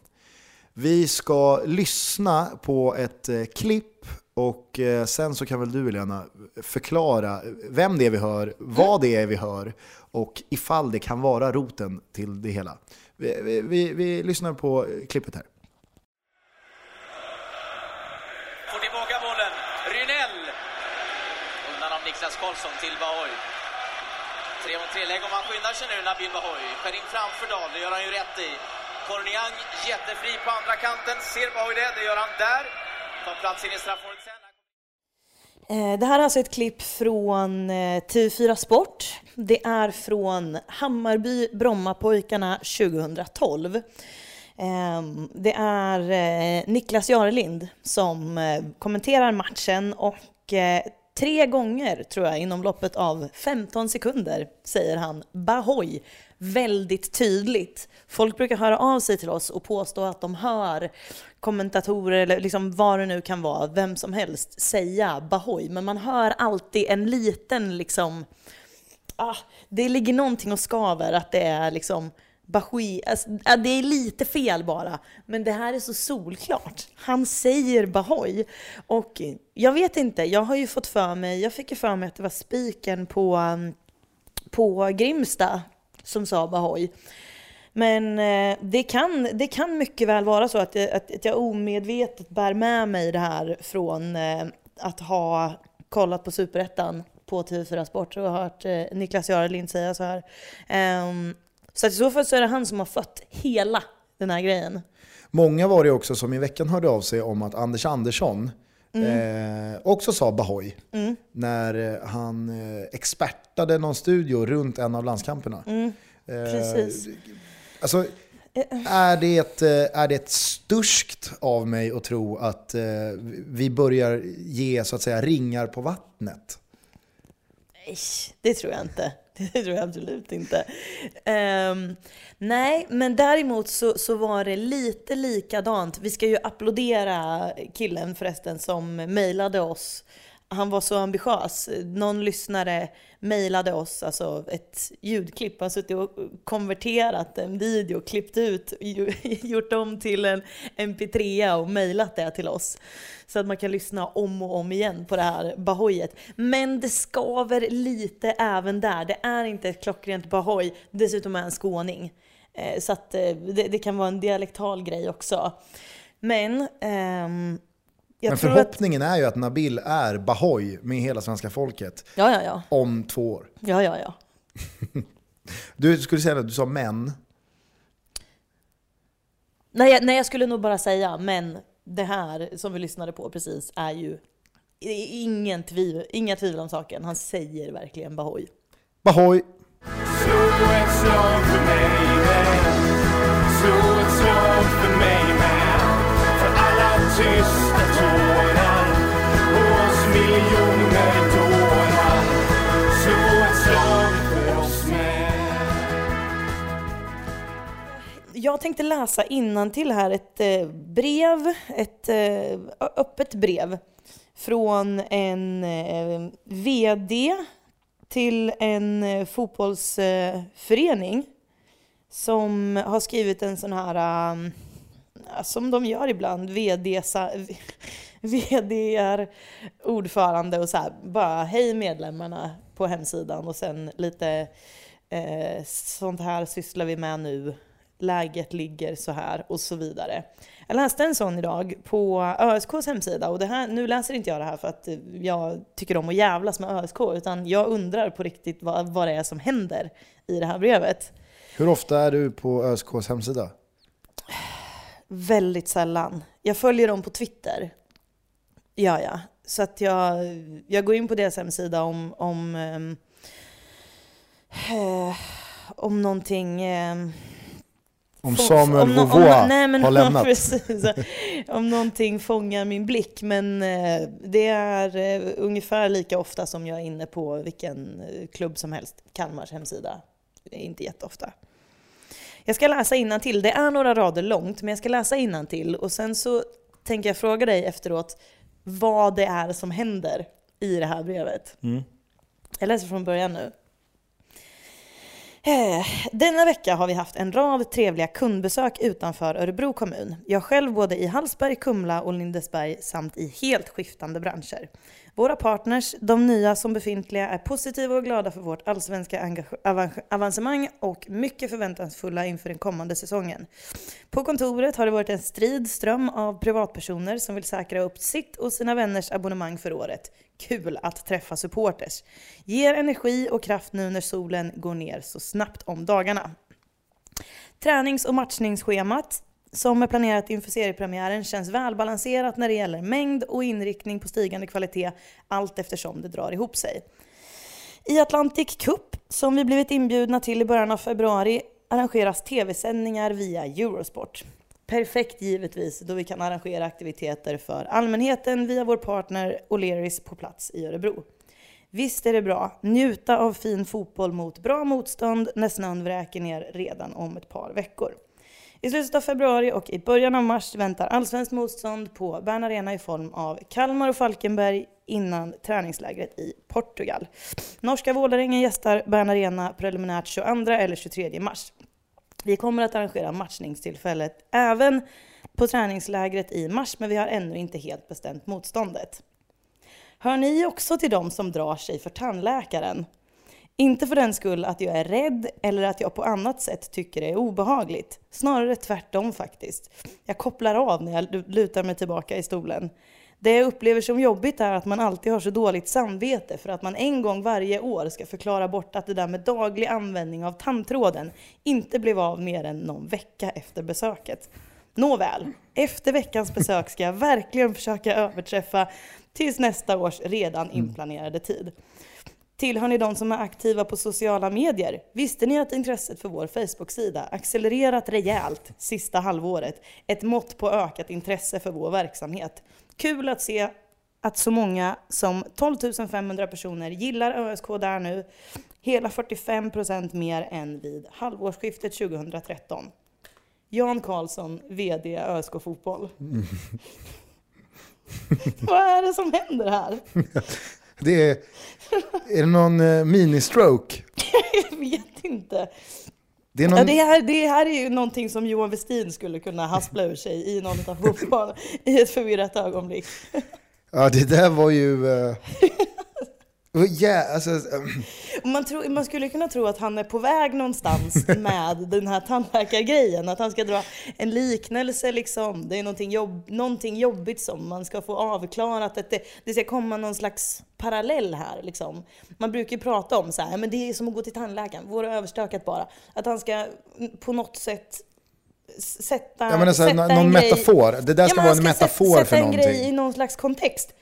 Vi ska lyssna på ett eh, klipp och eh, sen så kan väl du Helena förklara vem det är vi hör, vad det är vi hör och ifall det kan vara roten till det hela. Vi, vi, vi, vi lyssnar på eh, klippet här. Får tillbaka bollen. Rynell. Undan av Niklas Karlsson till Bahoy. Tre mot tre-läge om han skyndar sig nu, Nabil Bahoy. Skär in framför Dahl, det gör han ju rätt i. Corniang jättefri på andra kanten. Ser Bahoy det? Det gör han där. Tar plats in i straffområdet sen. Eh, det här är alltså ett klipp från eh, TV4 Sport. Det är från Hammarby Brommapojkarna 2012. Ehm, det är eh, Niklas Jarelind som kommenterar matchen och tre gånger, tror jag, inom loppet av 15 sekunder säger han Bahoy väldigt tydligt. Folk brukar höra av sig till oss och påstå att de hör kommentatorer eller liksom vad det nu kan vara, vem som helst, säga Bahoy. Men man hör alltid en liten liksom, ah, det ligger någonting och skaver att det är liksom Bahoui, alltså, det är lite fel bara, men det här är så solklart. Han säger Bahoy. Och jag vet inte, jag har ju fått för mig, jag fick ju för mig att det var spiken på, um, på Grimsta som sa Bahoy. Men eh, det, kan, det kan mycket väl vara så att, jag- att, jag omedvetet bär med mig det här från eh, att ha kollat på Superettan på TV4 Sport och hört eh, Niklas Jarelind säga så här. Ehm, så att i så fall så är det han som har fött hela den här grejen. Många var det också som i veckan hörde av sig om att Anders Andersson eh, också sa Bahoy när eh, han eh, expertade någon studio runt en av landskamperna. Eh, Precis. Alltså, är det, eh, är det ett sturskt av mig att tro att eh, vi börjar ge så att säga ringar på vattnet? Nej, det tror jag inte. Det tror jag absolut inte. Um, nej, men däremot så, så var det lite likadant. Vi ska ju applådera killen förresten som mejlade oss. Han var så ambitiös. Någon lyssnare mejlade oss alltså ett ljudklipp. Han har suttit och konverterat en video, klippt ut, gjort om till en mp3 och mejlat det till oss. Så att man kan lyssna om och om igen på det här Bahoyet. Men det skaver lite även där. Det är inte ett klockrent Bahoy. Dessutom är han skåning. Eh, så att eh, det, det kan vara en dialektal grej också. Men ehm, jag Men tror att... förhoppningen är ju att Nabil är Bahoy med hela svenska folket Ja, ja, ja. om två år. Ja, ja, ja. Du skulle säga att du sa män. Nej, jag- nej, jag skulle nog bara säga, men det här som vi lyssnade på precis är ju ingen tvivel, inga tvivel om saken. Han säger verkligen Bahoy. Bahoy! Slå ett slag för mig med Slå ett slag för mig med För alla tysta Jag tänkte läsa till här ett eh, brev, ett eh, öppet brev från en eh, VD till en fotbollsförening som har skrivit en sån här, som de gör ibland, VD, VD är ordförande och så här, bara hej medlemmarna på hemsidan och sen lite eh, sånt här sysslar vi med nu, läget ligger så här och så vidare. Jag läste en sån idag på ÖSKs hemsida och det här, nu läser inte jag det här för att jag tycker om att jävlas med ÖSK utan jag undrar på riktigt vad, vad det är som händer i det här brevet. Hur ofta är du på ÖSKs hemsida? Väldigt sällan. Jag följer dem på Twitter. Ja, ja. så att jag, jag går in på deras hemsida om, om, ehm, eh, om någonting... ehm, Om Samuel om om nå- nej, men- har lämnat. Precis, om någonting fångar min blick. Men eh, det är eh, ungefär lika ofta som jag är inne på vilken eh, klubb som helst. Kalmars hemsida. Inte jätteofta. Jag ska läsa till. Det är några rader långt, men jag ska läsa till och sen så tänker jag fråga dig efteråt vad det är som händer i det här brevet. Mm. Jag läser från början nu. Eh, denna vecka har vi haft en rad trevliga kundbesök utanför Örebro kommun. Jag själv både i Hallsberg, Kumla och Lindesberg samt i helt skiftande branscher. Våra partners, de nya som befintliga, är positiva och glada för vårt allsvenska avancemang och mycket förväntansfulla inför den kommande säsongen. På kontoret har det varit en strid ström av privatpersoner som vill säkra upp sitt och sina vänners abonnemang för året. Kul att träffa supporters. Ger energi och kraft nu när solen går ner så snabbt om dagarna. Tränings och matchningsschemat som är planerat inför seriepremiären känns välbalanserat när det gäller mängd och inriktning på stigande kvalitet allt eftersom det drar ihop sig. I Atlantic Cup, som vi blivit inbjudna till i början av februari, arrangeras tv-sändningar via Eurosport. Perfekt givetvis, då vi kan arrangera aktiviteter för allmänheten via vår partner O'Learys på plats i Örebro. Visst är det bra. Njuta av fin fotboll mot bra motstånd när snön vräker ner redan om ett par veckor. I slutet av februari och i början av mars väntar allsvenskt motstånd på Bern Arena i form av Kalmar och Falkenberg innan träningslägret i Portugal. Norska Vålerengen gästar Bern Arena preliminärt 22 eller 23 mars. Vi kommer att arrangera matchningstillfället även på träningslägret i mars, men vi har ännu inte helt bestämt motståndet. Hör ni också till dem som drar sig för tandläkaren? Inte för den skull att jag är rädd eller att jag på annat sätt tycker det är obehagligt. Snarare tvärtom faktiskt. Jag kopplar av när jag lutar mig tillbaka i stolen. Det jag upplever som jobbigt är att man alltid har så dåligt samvete för att man en gång varje år ska förklara bort att det där med daglig användning av tandtråden inte blev av mer än någon vecka efter besöket. Nåväl, efter veckans besök ska jag verkligen försöka överträffa tills nästa års redan inplanerade tid. Tillhör ni de som är aktiva på sociala medier? Visste ni att intresset för vår Facebook-sida accelererat rejält sista halvåret? Ett mått på ökat intresse för vår verksamhet. Kul att se att så många som 12 500 personer gillar ÖSK där nu. Hela 45% mer än vid halvårsskiftet 2013. Jan Karlsson, VD ÖSK Fotboll. Vad är det som händer här? Det är, är det någon eh, mini-stroke? Jag vet inte. Det någon, Ja, det, här, det här är ju någonting som Johan Westin skulle kunna haspla ur sig i någon av fotboll i ett förvirrat ögonblick. ja, det där var ju... Uh, ja, alltså, Och Man, tror, man skulle kunna tro att han är på väg någonstans med den här tandläkargrejen. Att han ska dra en liknelse liksom. Det är någonting, jobb, någonting jobbigt som man ska få avklarat. Att det, det ska komma någon slags parallell här liksom. Man brukar ju prata om så här, men det är som att gå till tandläkaren, vore överstökat bara. Att han ska på något sätt sätta, jag menar, så här, sätta någon en grej- metafor. Det där ska men vara en ska metafor sätta för en grej i någonting. någon slags kontext.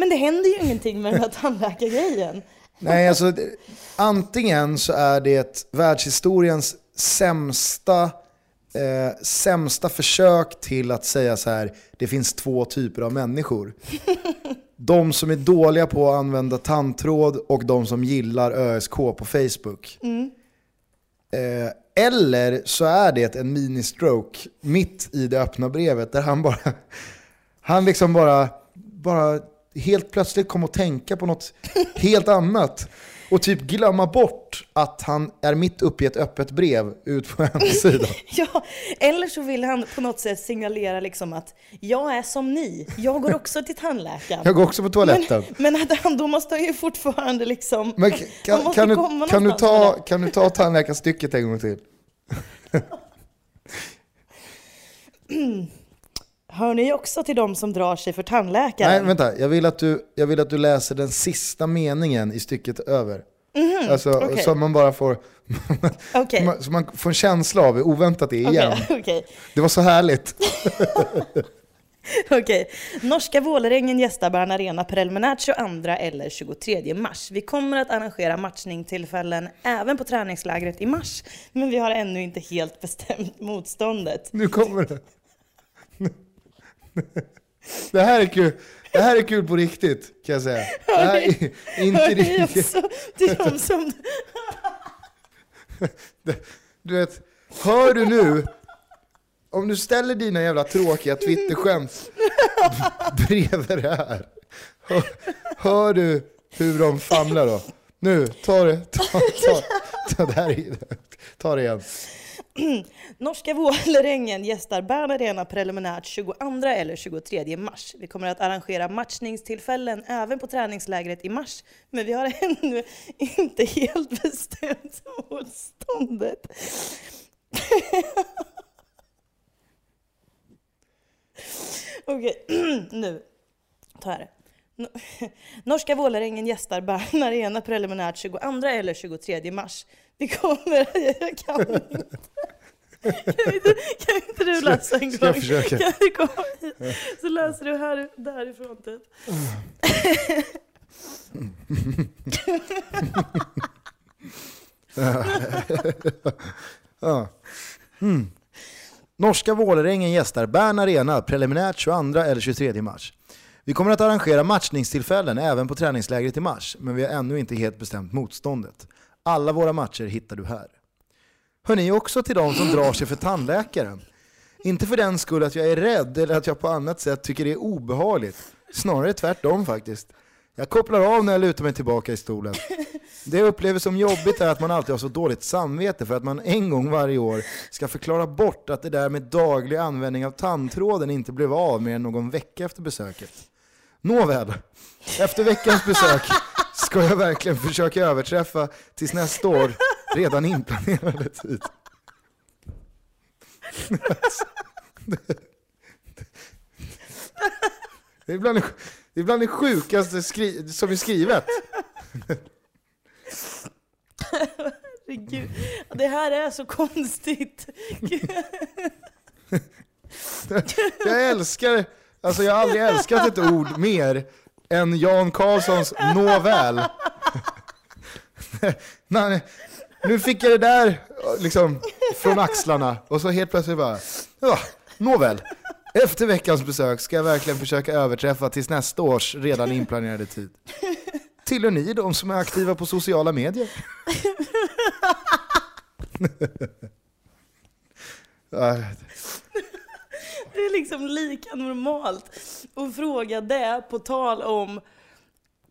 Men det händer ju ingenting med den här tandläkargrejen. Nej, alltså det- antingen så är det världshistoriens sämsta, eh, sämsta försök till att säga så här, det finns två typer av människor. De som är dåliga på att använda tandtråd och de som gillar ÖSK på Facebook. Eh, eller så är det en mini-stroke mitt i det öppna brevet där han bara, han liksom bara, bara helt plötsligt kom att tänka på något helt annat. Och typ glömma bort att han är mitt uppe i ett öppet brev ut på hemsidan. Ja, eller så vill han på något sätt signalera liksom att jag är som ni, jag går också till tandläkaren. Jag går också på toaletten. Men att han, då måste han ju fortfarande liksom... Men kan, kan, du, kan, du ta, kan du ta tandläkarstycket en gång till? Hör ni också till de som drar sig för tandläkaren? Nej, vänta. Jag vill, att du, jag vill att du läser den sista meningen i stycket över. alltså, Mhm, okej. Så man bara får, man- så man får en känsla av hur oväntat det är igen. Okej. Det var så härligt. Okej. Norska Vålerengen gästar Bern Arena preliminärt 22 eller 23 mars. Vi kommer att arrangera matchningstillfällen även på träningslägret i mars, men vi har ännu inte helt bestämt motståndet. Nu kommer det. Det här är kul. Det här är kul på riktigt kan jag säga. Det här är inte riktigt. till de som... Du vet, hör du nu? Om du ställer dina jävla tråkiga Twitterskämt bredvid det här. Hör, hör du hur de famlar då? Nu, ta det. Ta, ta, ta, det här, är- ta det igen. Norska Vålerengen gästar Bern Arena preliminärt 22 eller 23 mars. Vi kommer att arrangera matchningstillfällen även på träningslägret i mars, men vi har ännu inte helt bestämt motståndet. Okej, nu tar jag det. No- Norska Vålerengen gästar Bern Arena preliminärt 22 eller 23 mars. Vi kommer... Jag kan inte. Kan inte, kan inte du läsa en gång? Ska jag? Kan du komma hit? Så läser du här, därifrån typ. Ja. Mm. Norska Vålerengen gästar Bern Arena preliminärt 22 eller 23 mars. Vi kommer att arrangera matchningstillfällen även på träningslägret i mars, men vi har ännu inte helt bestämt motståndet. Alla våra matcher hittar du här. Hör ni också till de som drar sig för tandläkaren? Inte för den skull att jag är rädd eller att jag på annat sätt tycker det är obehagligt. Snarare tvärtom faktiskt. Jag kopplar av när jag lutar mig tillbaka i stolen. Det jag upplever som jobbigt är att man alltid har så dåligt samvete för att man en gång varje år ska förklara bort att det där med daglig användning av tandtråden inte blev av mer än någon vecka efter besöket. Nåväl, efter veckans besök ska jag verkligen försöka överträffa tills nästa år redan inplanerade tid. Det är bland det, det, är bland det sjukaste skri, som är skrivet. Herregud. Det här är så konstigt. Jag älskar, alltså jag har aldrig älskat ett ord mer än Jan Karlssons nåväl. Nej, nu fick jag det där liksom från axlarna och så helt plötsligt bara, ja, nåväl. Efter veckans besök ska jag verkligen försöka överträffa tills nästa års redan inplanerade tid. Tillhör ni de som är aktiva på sociala medier? Det är liksom lika normalt att fråga det på tal om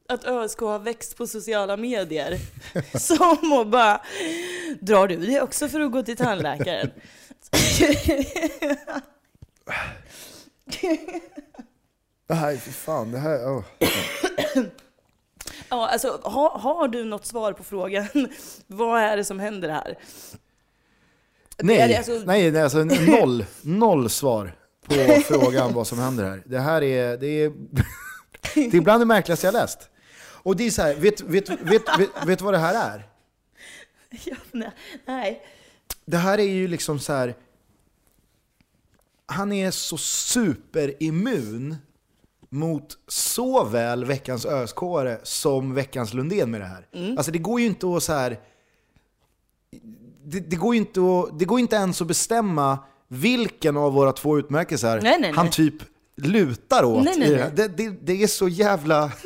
att ÖSK har växt på sociala medier. Som att bara, drar du det också för att gå till tandläkaren? Nej, för fan. Det här... åh. Ja, alltså, har, har du något svar på frågan? Vad är det som händer här? Nej, alltså- nej, nej alltså noll, noll svar på frågan vad som händer här. Det här är, det är, det är bland det märkligaste jag läst. Och det är så här, vet, vet, vet, vet, vet vad det här är? Ja, nej. Det här är ju liksom så här. Han är så superimmun mot såväl veckans ösk som veckans Lundén med det här. Alltså det går ju inte att så här. Det, det, går inte att, det går inte ens att bestämma vilken av våra två utmärkelser Nej, nej, han typ lutar åt. Nej, nej, i det. Det, det, är så jävla...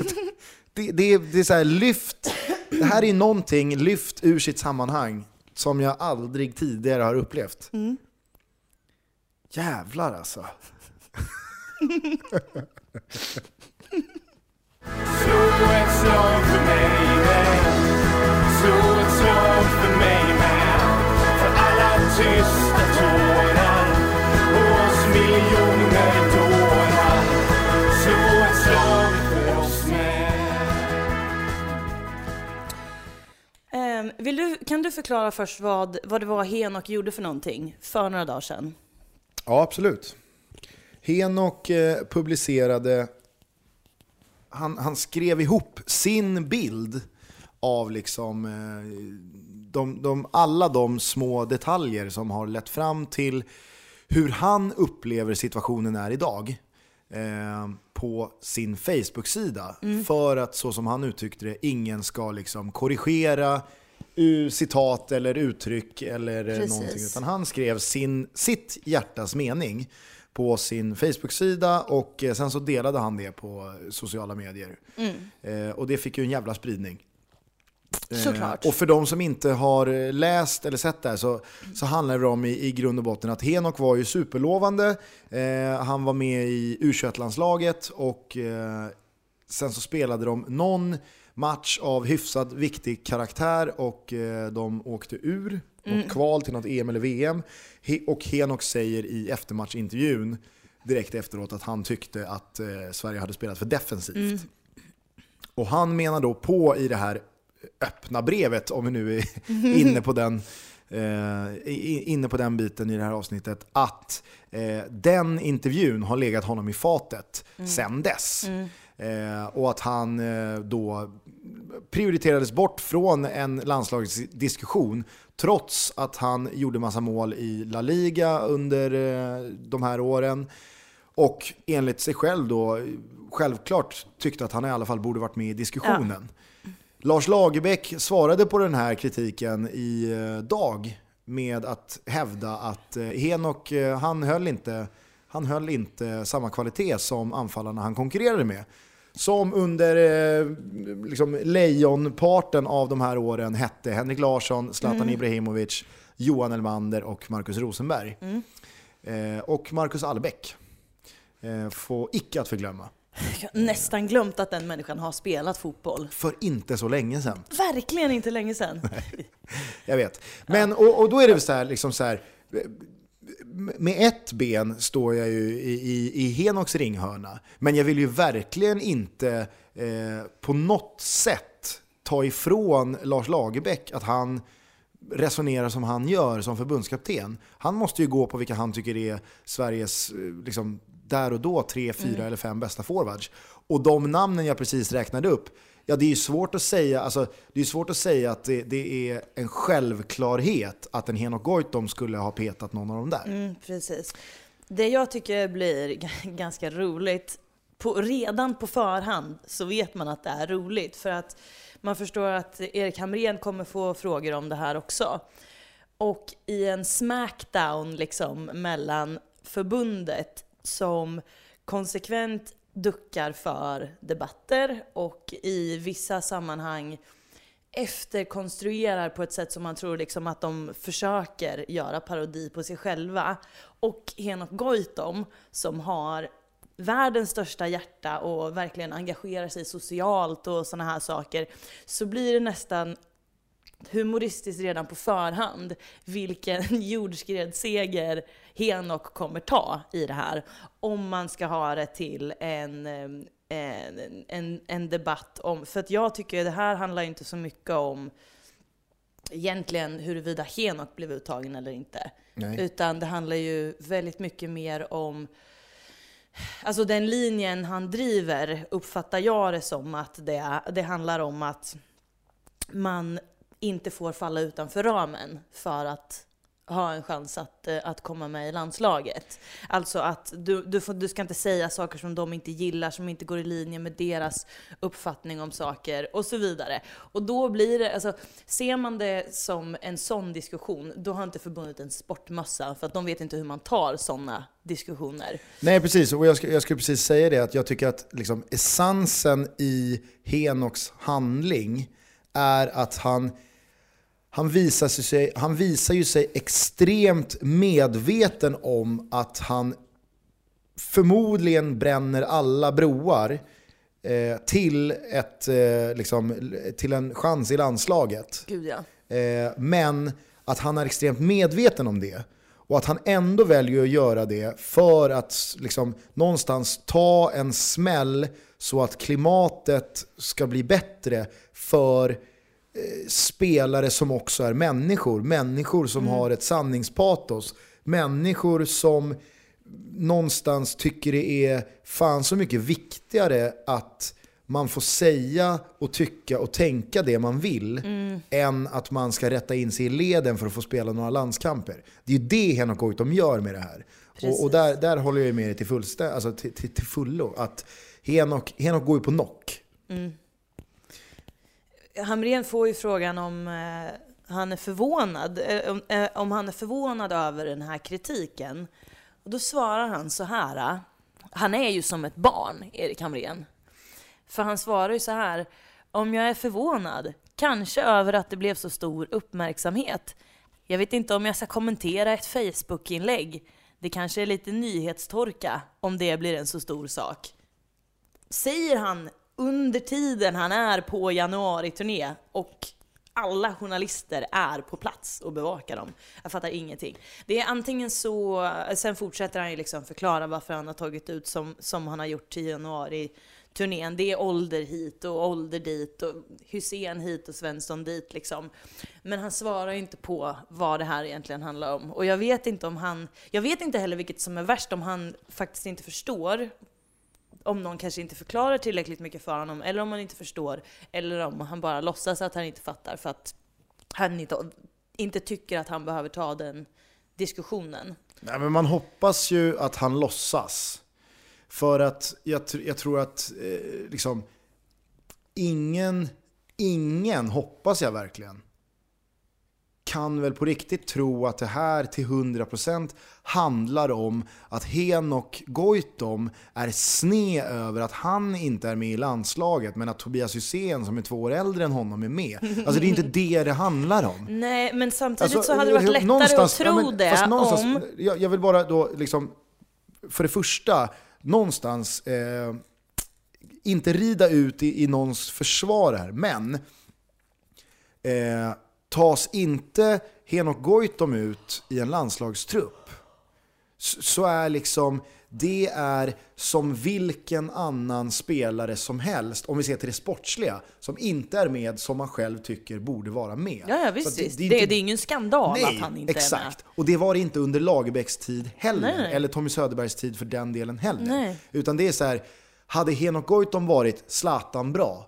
Det, det, är, det är så här lyft. Det här är någonting lyft ur sitt sammanhang som jag aldrig tidigare har upplevt. Jävlar alltså. Slå ett slag för mig med Slå ett slag för mig med För alla tysta tårar du, kan du förklara först vad, vad det var Henok gjorde för någonting för några dagar sedan? Ja, absolut. Henok eh, publicerade, han, han skrev ihop sin bild av liksom eh, de, de, alla de små detaljer som har lett fram till hur han upplever situationen är idag. eh, på sin Facebook-sida. Mm. För att, så som han uttryckte det, ingen ska liksom korrigera citat eller uttryck eller eh, Precis. någonting. Utan han skrev sin, sitt hjärtas mening på sin Facebook-sida och eh, sen så delade han det på sociala medier. Eh, och det fick ju en jävla spridning. Eh, Såklart. Och för de som inte har eh, läst eller sett det här så, så handlar det om i, i grund och botten att Henok var ju superlovande. Eh, han var med i U21-landslaget och eh, sen så spelade de någon match av hyfsat viktig karaktär och eh, de åkte ur. Något kval till något EM eller VM. Och Henok säger i eftermatchintervjun direkt efteråt att han tyckte att eh, Sverige hade spelat för defensivt. Och han menar då på i det här öppna brevet, om vi nu är inne på den, eh, inne på den biten i det här avsnittet, att eh, den intervjun har legat honom i fatet sedan dess. Eh, och att han eh, då prioriterades bort från en landslagsdiskussion trots att han gjorde massa mål i La Liga under eh, de här åren. Och enligt sig själv då självklart tyckte att han i alla fall borde varit med i diskussionen. Lars Lagerbäck svarade på den här kritiken i eh, dag med att hävda att eh, Henok, eh, han höll inte, han höll inte samma kvalitet som anfallarna han konkurrerade med. Som under eh, liksom, lejonparten av de här åren hette Henrik Larsson, Zlatan Ibrahimovic, Johan Elmander och Marcus Rosenberg. Eh, och Marcus Albeck eh, får icke att förglömma. Jag har nästan glömt att den människan har spelat fotboll. För inte så länge sedan. Verkligen inte länge sedan. Jag vet. Men, och, och då är det så här, liksom så här, med ett ben står jag ju i, i, i Henoks ringhörna, men jag vill ju verkligen inte eh, på något sätt ta ifrån Lars Lagerbäck att han resonerar som han gör som förbundskapten. Han måste ju gå på vilka han tycker är Sveriges, eh, liksom, där och då, tre, fyra eller fem bästa forwards. Och de namnen jag precis räknade upp, ja det är ju svårt att säga, alltså, det är svårt att säga att det, det är en självklarhet att en Henok Goitom skulle ha petat någon av dem där. Mm, precis. Det jag tycker blir ganska roligt, på, redan på förhand så vet man att det är roligt. För att man förstår att Erik Hamrén kommer få frågor om det här också. Och i en smackdown liksom mellan förbundet som konsekvent duckar för debatter och i vissa sammanhang efterkonstruerar på ett sätt som man tror liksom att de försöker göra parodi på sig själva. Och Henok Goitom som har världens största hjärta och verkligen engagerar sig socialt och sådana här saker, så blir det nästan humoristiskt redan på förhand vilken jordskredsseger Henok kommer ta i det här. Om man ska ha det till en, en, en, en debatt om, för att jag tycker det här handlar inte så mycket om egentligen huruvida Henok blev uttagen eller inte. Nej. Utan det handlar ju väldigt mycket mer om Alltså den linjen han driver uppfattar jag det som att det, det handlar om att man inte får falla utanför ramen för att ha en chans att, eh, att komma med i landslaget. Alltså att du, du, får, du ska inte säga saker som de inte gillar, som inte går i linje med deras uppfattning om saker och så vidare. Och då blir det, alltså ser man det som en sån diskussion, då har inte förbundet en sportmössa för att de vet inte hur man tar sådana diskussioner. Nej, precis. Och jag, ska, jag skulle precis säga det, att jag tycker att liksom, essensen i Henoks handling är att han, han, visar sig, han visar ju sig extremt medveten om att han förmodligen bränner alla broar eh, till, ett, eh, liksom, till en chans i landslaget. Gud ja. Eh, men att han är extremt medveten om det. Och att han ändå väljer att göra det för att liksom, någonstans ta en smäll så att klimatet ska bli bättre för spelare som också är människor. Människor som har ett sanningspatos. Människor som någonstans tycker det är fan så mycket viktigare att man får säga och tycka och tänka det man vill Mm. än att man ska rätta in sig i leden för att få spela några landskamper. Det är ju det Henok Goitom gör med det här. Och, och där, där håller jag med dig till, fullstä- alltså till, till, till fullo. Att Henok, Henok går ju på knock. Hamrén får ju frågan om eh, han är förvånad, eh, eh, om, han är förvånad över den här kritiken. Och då svarar han så här. Eh, han är ju som ett barn, Erik Hamrén. För han svarar ju så här. Om jag är förvånad, kanske över att det blev så stor uppmärksamhet. Jag vet inte om jag ska kommentera ett Facebook-inlägg. Det kanske är lite nyhetstorka om det blir en så stor sak säger han under tiden han är på januari-turné och alla journalister är på plats och bevakar dem. Jag fattar ingenting. Det är antingen så, sen fortsätter han ju liksom förklara varför han har tagit ut som, som han har gjort till januari-turnén. Det är ålder hit och ålder dit och Hussein hit och Svensson dit liksom. Men han svarar ju inte på vad det här egentligen handlar om. Och jag vet inte om han, jag vet inte heller vilket som är värst, om han faktiskt inte förstår om någon kanske inte förklarar tillräckligt mycket för honom, eller om han inte förstår, eller om han bara låtsas att han inte fattar för att han inte, inte tycker att han behöver ta den diskussionen. Nej, men man hoppas ju att han låtsas. För att jag, jag tror att eh, liksom, ingen, ingen, hoppas jag verkligen, kan väl på riktigt tro att det här till 100% handlar om att Henok Goitom är sned över att han inte är med i landslaget men att Tobias Hysén som är två år äldre än honom är med. Alltså det är inte det det handlar om. Nej, men samtidigt Alltså, så hade det varit lättare någonstans- att tro ja, men det fast någonstans- om... Jag, jag vill bara då liksom, för det första, någonstans, eh, inte rida ut i, i någons försvar här, men eh, tas inte Henok Goitom ut i en landslagstrupp så är liksom det är som vilken annan spelare som helst, om vi ser till det sportsliga, som inte är med som man själv tycker borde vara med. Ja, ja visst, visst. Det, inte- det är ingen skandal Nej, att han inte exakt. är Och det var det inte under Lagerbäcks tid heller. Nej. Eller Tommy Söderbergs tid för den delen heller. Nej. Utan det är så här, hade Henok Goitom varit Zlatan bra,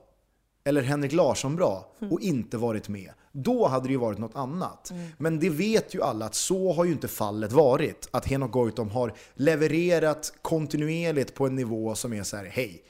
eller Henrik Larsson bra, Mm. och inte varit med, då hade det ju varit något annat. Mm. Men det vet ju alla att så har ju inte fallet varit. Att Henok Goitom har levererat kontinuerligt på en nivå som är så här, hej,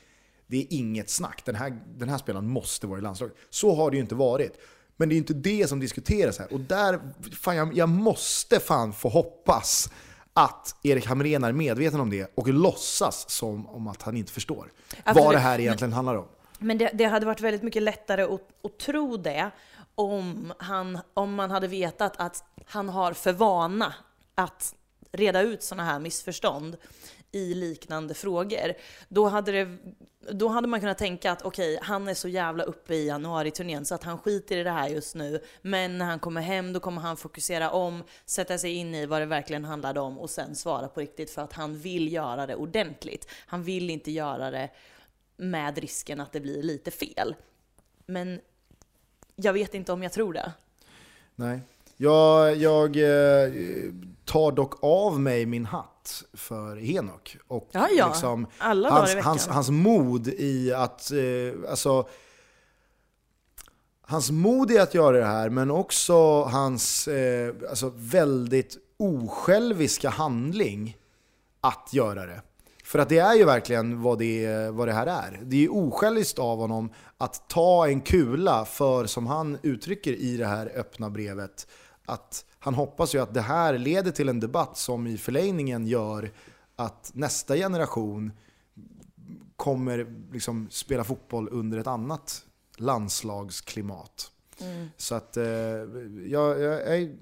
det är inget snack. Den här, den här spelaren måste vara i landslaget. Så har det ju inte varit. Men det är ju inte det som diskuteras här. Och där, fan, jag, jag måste fan få hoppas att Erik Hamrén är medveten om det och låtsas som om att han inte förstår vad Absolut. det här egentligen handlar om. Men det, det hade varit väldigt mycket lättare att, att tro det om, han, om man hade vetat att han har för vana att reda ut sådana här missförstånd i liknande frågor. Då hade, det, då hade man kunnat tänka att okej, han är så jävla uppe i januari-turnén så att han skiter i det här just nu. Men när han kommer hem då kommer han fokusera om, sätta sig in i vad det verkligen handlade om och sen svara på riktigt för att han vill göra det ordentligt. Han vill inte göra det med risken att det blir lite fel. Men jag vet inte om jag tror det. Nej. Jag, jag eh, tar dock av mig min hatt för Henok. Och Ja, ja. Liksom, hans, hans, hans mod i att, eh, alltså, hans mod i att göra det här, men också hans eh, alltså, väldigt osjälviska handling att göra det. För att det är ju verkligen vad det, vad det här är. Det är ju osjälviskt av honom att ta en kula för, som han uttrycker i det här öppna brevet, att han hoppas ju att det här leder till en debatt som i förlängningen gör att nästa generation kommer liksom spela fotboll under ett annat landslagsklimat. Så att eh, jag, jag, jag,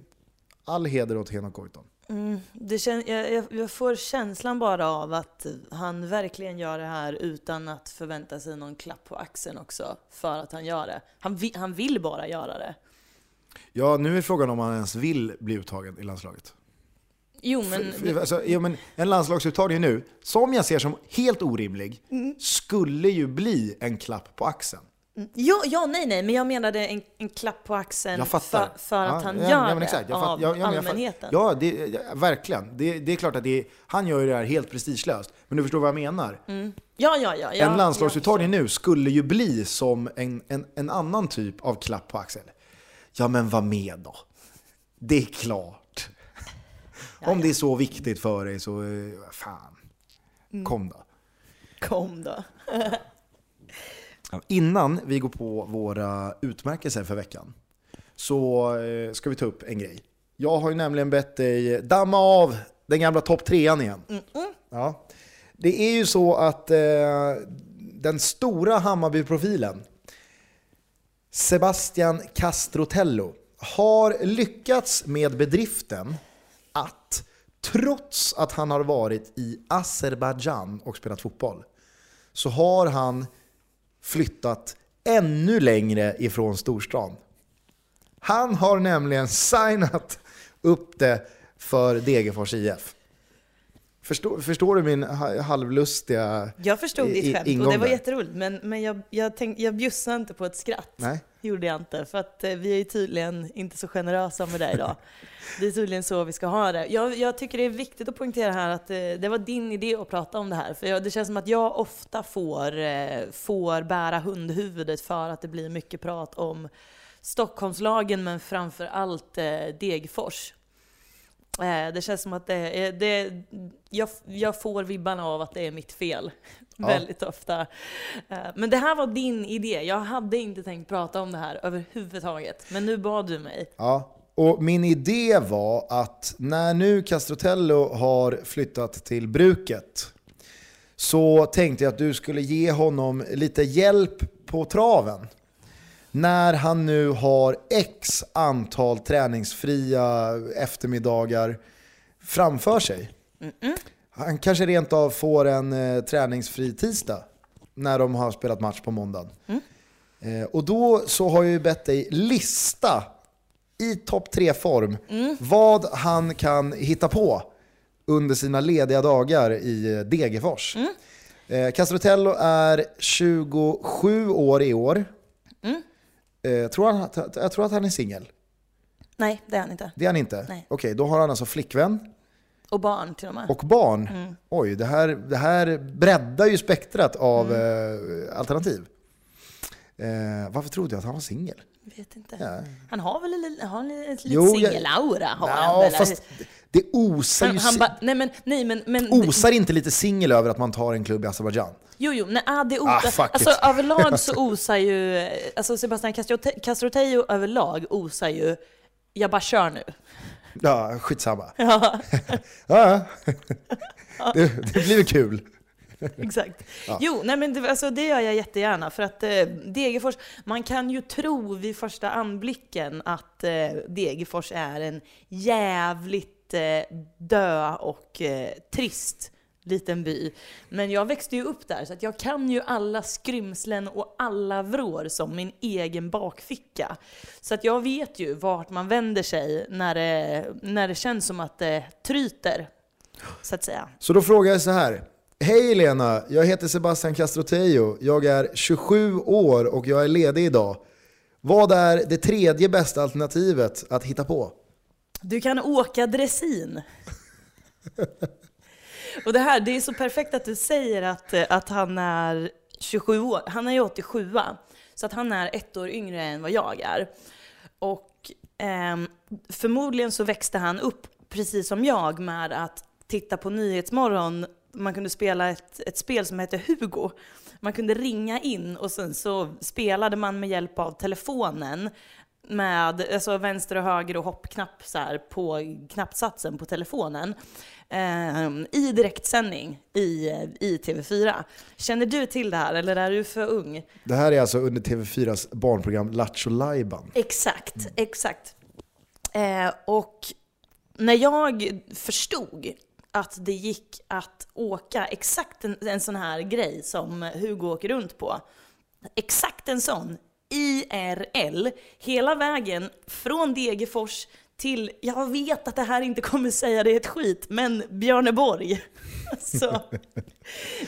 all heder åt Henok Goitom. Mm, det kän, jag, jag, får känslan bara av att han verkligen gör det här utan att förvänta sig någon klapp på axeln också för att han gör det. Han, vi, han vill bara göra det. Ja, nu är frågan om han ens vill bli uttagen i landslaget. Jo men, För- för- alltså, ja, men en landslagsuttagning nu, som jag ser som helt orimlig, Mm. skulle ju bli en klapp på axeln. Ja, ja, nej, nej, men jag menade en, en klapp på axeln för, för att Ja, han ja, gör ja, men det exakt. Jag fatt- av allmänheten. Ja, det, verkligen. Det, det är klart att det, han gör det här helt prestigelöst. Men du förstår vad jag menar? Mm. Ja, ja, ja. en landslagsuttagning nu skulle ju bli som en, en, en annan typ av klapp på axel. Ja men var med då. Det är klart. Om det är så viktigt för dig så, eh, fan. Mm. Kom då. Kom då. Innan vi går på våra utmärkelser för veckan så eh, ska vi ta upp en grej. Jag har ju nämligen bett dig damma av den gamla topp trean igen. Ja. Det är ju så att eh, den stora Hammarby-profilen Sebastian Castrotello har lyckats med bedriften att trots att han har varit i Azerbajdzjan och spelat fotboll så har han flyttat ännu längre ifrån storstan. Han har nämligen signat upp det för Degerfors IF. Förstår, förstår du min ha- halvlustiga Jag förstod ditt skämt och ingång det var jätteroligt, men, men jag, jag, tänk, jag bjussade inte på ett skratt. Nej. Gjorde jag inte, för att eh, vi är tydligen inte så generösa med det idag. Det är tydligen så vi ska ha det. Jag, jag tycker det är viktigt att poängtera här att eh, det var din idé att prata om det här, för jag, det känns som att jag ofta får, eh, får bära hundhuvudet för att det blir mycket prat om Stockholmslagen, men framför allt Degerfors. Eh, Det känns som att det är, det, jag, jag får vibbarna av att det är mitt fel. Ja. Väldigt ofta. Eh, Men det här var din idé. Jag hade inte tänkt prata om det här överhuvudtaget. Men nu bad du mig. Ja, och min idé var att när nu Castrotello har flyttat till bruket så tänkte jag att du skulle ge honom lite hjälp på traven. När han nu har x antal träningsfria eftermiddagar framför sig. Han kanske rent av får en eh, träningsfri tisdag när de har spelat match på måndagen. Eh, och då så har jag ju bett dig lista i topp tre form vad han kan hitta på under sina lediga dagar i eh, Degerfors. Eh, Castrotello är 27 år i år. Eh, tror han, jag tror att han är singel. Nej, det är han inte. Det är han inte? Nej. Okej, då har han alltså flickvän Och barn till och med. och barn. Oj, det här, det här breddar ju spektrat av eh, alternativ. Eh, varför trodde jag att han var singel? Vet inte. Ja. Han har väl en, har en lite singelaura? Har han väl? fast det osar han, ju... han ba, nej men, nej men, men osar inte lite singel över att man tar en klubb i Azerbajdzjan? Jo, jo, nej, ah, det Ah, osar, fuck alltså överlag så osar ju, alltså Sebastian Castrote- Castrotejo överlag osar ju, jag bara kör nu. Ja, skitsamma. Ja. ja. Det, det blir väl kul. Exakt. Jo, nej men det, alltså, det gör jag jättegärna för att eh, Degerfors, man kan ju tro vid första anblicken att eh, Degerfors är en jävligt eh, dö och eh, trist liten by. Men jag växte ju upp där så att jag kan ju alla skrymslen och alla vrår som min egen bakficka. Så att jag vet ju vart man vänder sig när det, när det känns som att det tryter, så att säga. Så då frågar jag så här. Hej Lena, jag heter Sebastian Castrotejo. Jag är 27 år och jag är ledig idag. Vad är det tredje bästa alternativet att hitta på? Du kan åka dressin. Och det här, det är så perfekt att du säger att, eh, att han är 27 år. Han är ju 87 så att han är ett år yngre än vad jag är. Och eh, förmodligen så växte han upp, precis som jag, med att titta på Nyhetsmorgon. Man kunde spela ett, ett spel som hette Hugo. Man kunde ringa in och sen så spelade man med hjälp av telefonen med alltså vänster och höger och hoppknapp så här på knappsatsen på telefonen eh, i direktsändning i, i TV4. Känner du till det här eller är du för ung? Det här är alltså under TV4s barnprogram Lattjo Lajban. Exakt, exakt. Eh, och när jag förstod att det gick att åka exakt en, en sån här grej som Hugo åker runt på, exakt en sån, IRL, hela vägen från Degerfors till, jag vet att det här inte kommer säga det ett skit, men Björneborg. Alltså,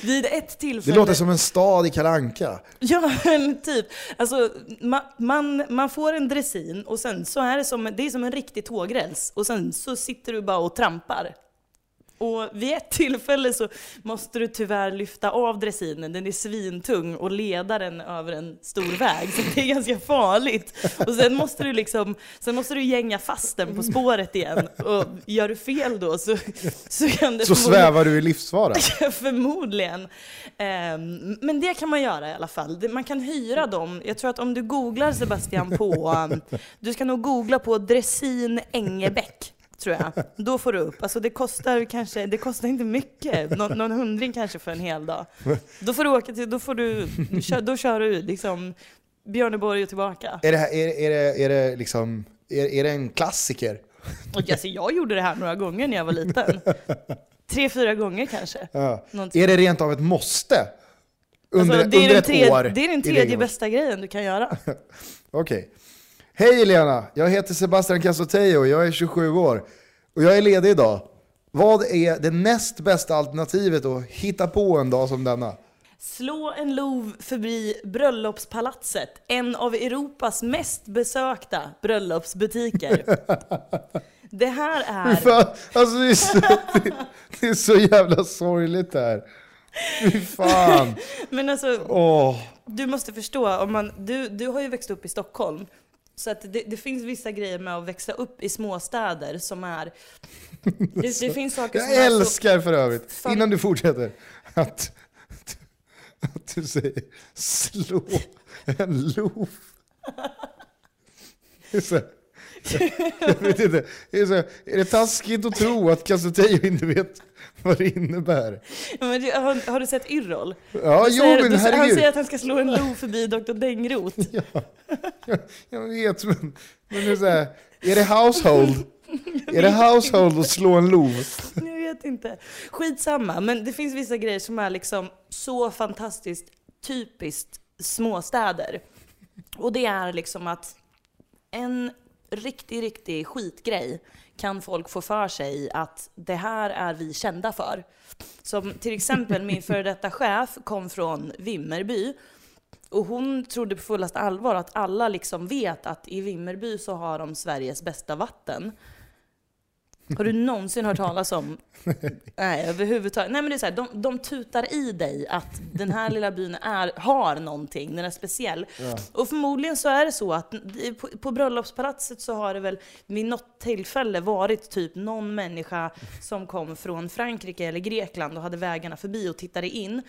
vid ett Det tillfälle... låter som en stad i Kalanka. Ja, men typ. Alltså, man, man, man får en dressin och sen så är det som, det är som en riktig tågräls och sen så sitter du bara och trampar. Och vid ett tillfälle så måste du tyvärr lyfta av dressinen, den är svintung, och leda den över en stor väg, så det är ganska farligt. Och sen måste du liksom, sen måste du gänga fast den på spåret igen, och gör du fel då så, så kan det Så svävar du i livsfara. Förmodligen. Ehm, men det kan man göra i alla fall. Man kan hyra dem. Jag tror att om du googlar Sebastian på, du ska nog googla på dressin Engebäck. Tror jag. Då får du upp. Alltså det kostar kanske, det kostar inte mycket. Nå, någon hundring kanske för en hel dag. Då får du åka till, då får du, då kör du liksom Björneborg och tillbaka. Är det, här, är, är det, är det liksom, är, är det en klassiker? Och alltså, jag gjorde det här några gånger när jag var liten. Tre, fyra gånger kanske. Ja. Är det rent av ett måste? Under, Alltså, det är under ett tredje, år? Det är den tredje bästa grejen du kan göra. Okej. Hej Elena, jag heter Sebastian Casoteo, jag är 27 år och jag är ledig idag. Vad är det näst bästa alternativet att hitta på en dag som denna? Slå en lov förbi Bröllopspalatset, en av Europas mest besökta bröllopsbutiker. Det här är... Fan, alltså det är, så, det, det är så jävla sorgligt det här. Fy fan. Men alltså, Åh. du måste förstå, om man, du, du har ju växt upp i Stockholm. Så att det, det finns vissa grejer med att växa upp i småstäder som är... Det, det finns saker som Jag är så, älskar för övrigt, Fan. innan du fortsätter, att, att du säger slå en så, jag vet inte, är, det taskigt att tro att Casoteo inte vet vad det innebär? Ja, men har, har du sett Yrrol? Ja, jo men Han herregud. säger att han ska slå en lov förbi Dr. Dängrot. Jag vet, men, men det är, så här, är det household? Är det household att slå en lov? Jag vet inte. Skitsamma, men det finns vissa grejer som är liksom så fantastiskt typiskt småstäder. Och det är liksom att en riktig, riktig skitgrej kan folk få för sig att det här är vi kända för. Som till exempel min före detta chef kom från Vimmerby och hon trodde på fullast allvar att alla liksom vet att i Vimmerby så har de Sveriges bästa vatten. Har du någonsin hört talas om? Nej, överhuvudtaget. Nej men det är så här, de, de tutar i dig att den här lilla byn är, har någonting, den är speciell. Och förmodligen så är det så att på, på bröllopspalatset så har det väl vid något tillfälle varit typ någon människa som kom från Frankrike eller Grekland och hade vägarna förbi och tittade in.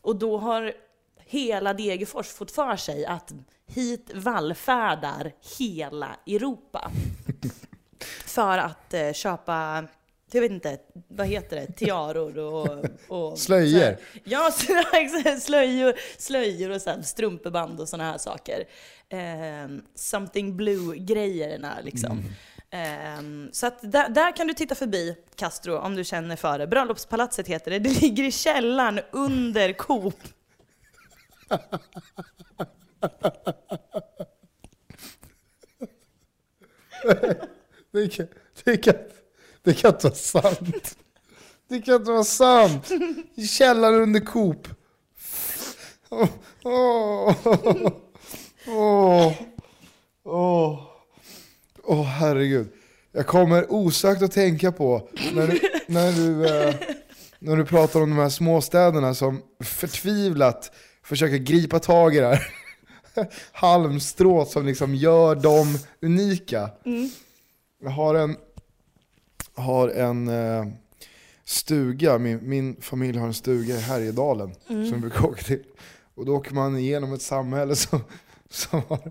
Och då har hela Degerfors fått för sig att hit vallfärdar hela Europa. För att eh, köpa, jag vet inte, vad heter det, tiaror och... och Slöjor. Ja, slöjor, slöjor och så här, strumpeband och sådana här saker. Ehm, something blue-grejerna liksom. Ehm, så att där, där kan du titta förbi Castro om du känner för det. Bröllopspalatset heter det. Det ligger i källaren under Coop. Det kan, det, kan, det kan inte vara sant. Det kan inte vara sant. I källaren under Coop. Åh, oh, oh, oh, oh. oh, herregud. Jag kommer osökt att tänka på när du, när du, eh, när du pratar om de här småstäderna som förtvivlat försöker gripa tag i det här halmstrået som liksom gör dem unika. Mm. Jag har en, har en eh, stuga, min, min familj har en stuga i Härjedalen som vi brukar åka till. Och då åker man igenom ett samhälle som, som har,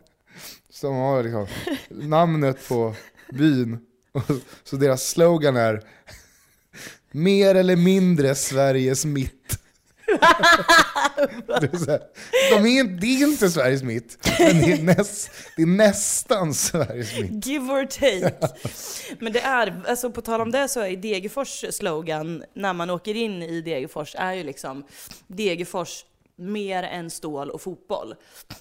som har liksom namnet på byn. Så deras slogan är Mer eller mindre Sveriges mitt. Det är, så här, de är, inte- det är inte Sveriges mitt, men det är, näst, det är nästan Sveriges mitt. Give or take. Men det är, alltså på tal om det så är Degerfors slogan när man åker in i Degerfors är ju liksom Degerfors mer än stål och fotboll.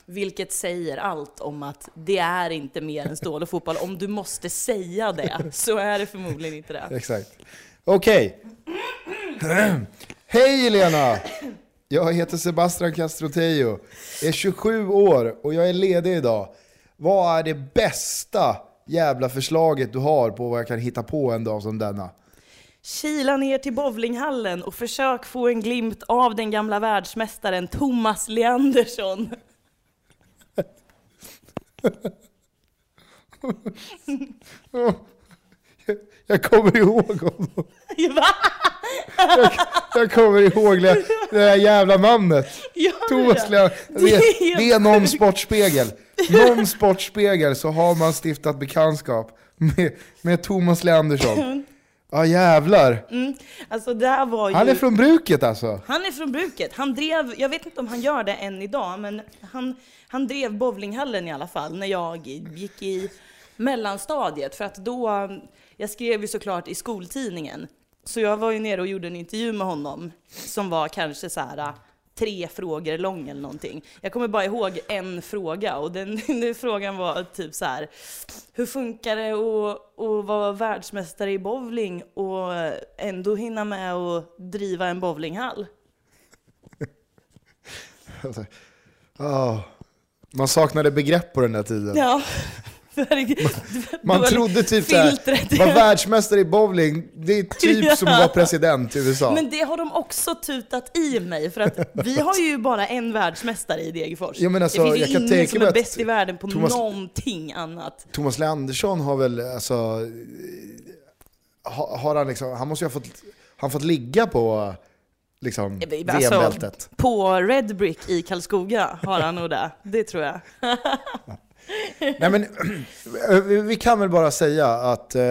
Vilket säger allt om att det är inte mer än stål och fotboll. Om du måste säga det så är det förmodligen inte det. Exakt. Okej. Hej Elena! Jag heter Sebastian Castroteo, är 27 år och jag är ledig idag. Vad är det bästa jävla förslaget du har på vad jag kan hitta på en dag som denna? Kila ner till bowlinghallen och försök få en glimt av den gamla världsmästaren Thomas Leandersson. Jag kommer ihåg honom. Va? Jag kommer ihåg det, det där jävla namnet. Thomas det? Leon, det, är det är någon sportspegel. Någon sportspegel så har man stiftat bekantskap med, med Thomas Leandersson. Ja jävlar. Alltså det här var ju... Han är från bruket alltså. Han är från bruket. Han drev, jag vet inte om han gör det än idag, men han, han drev bowlinghallen i alla fall när jag gick i mellanstadiet. För att då, jag skrev ju såklart i skoltidningen. Så jag var ju nere och gjorde en intervju med honom som var kanske så här tre frågor lång eller någonting. Jag kommer bara ihåg en fråga och den, den frågan var typ så här. Hur funkar det att, att vara världsmästare i bowling och ändå hinna med att driva en bowlinghall? Ah. Man saknade begrepp på den där tiden. Ja. Man trodde typ såhär, var världsmästare i bowling, det är typ Ja. som att vara president i USA. Men det har de också tutat i mig, för att vi har ju bara en världsmästare i Degerfors. Ja, men alltså, det finns jag ju kan ingen tänka som är bäst i världen på Thomas- någonting annat. Thomas Leandersson har väl, alltså, ha- har han liksom, han måste ju ha fått, han fått ligga på liksom Alltså, VM-bältet. på Red Brick i Karlskoga har han nog det. Det tror jag. Nej men, vi kan väl bara säga att eh,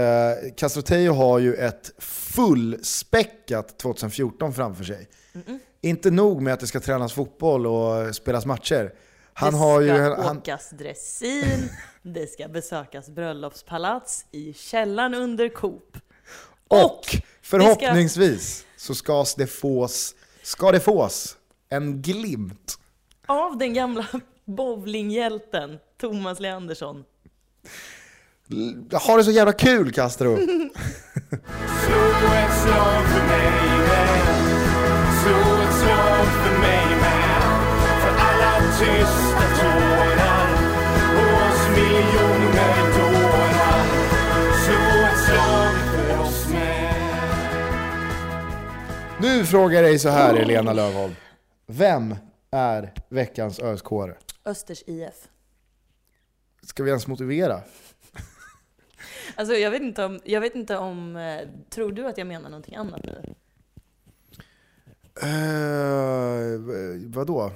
Castro Tejo har ju ett fullspäckat 2014 framför sig. Inte nog med att det ska tränas fotboll och spelas matcher. Han det har ju... ska Han, åkas dressin, det ska besökas bröllopspalats i källaren under Coop. och förhoppningsvis så ska det fås, ska det fås en glimt Av den gamla bowlinghjälten Thomas Leandersson. Har det så jävla kul Castro! Tysta tårar oss miljoner dårar Slå ett slag för oss med Nu frågar jag dig så här Elena Lövholm. Vem är veckans ösk Östers IF. Ska vi ens motivera? Alltså jag vet inte om, jag vet inte om, eh, tror du att jag menar någonting annat nu? Uh, vadå?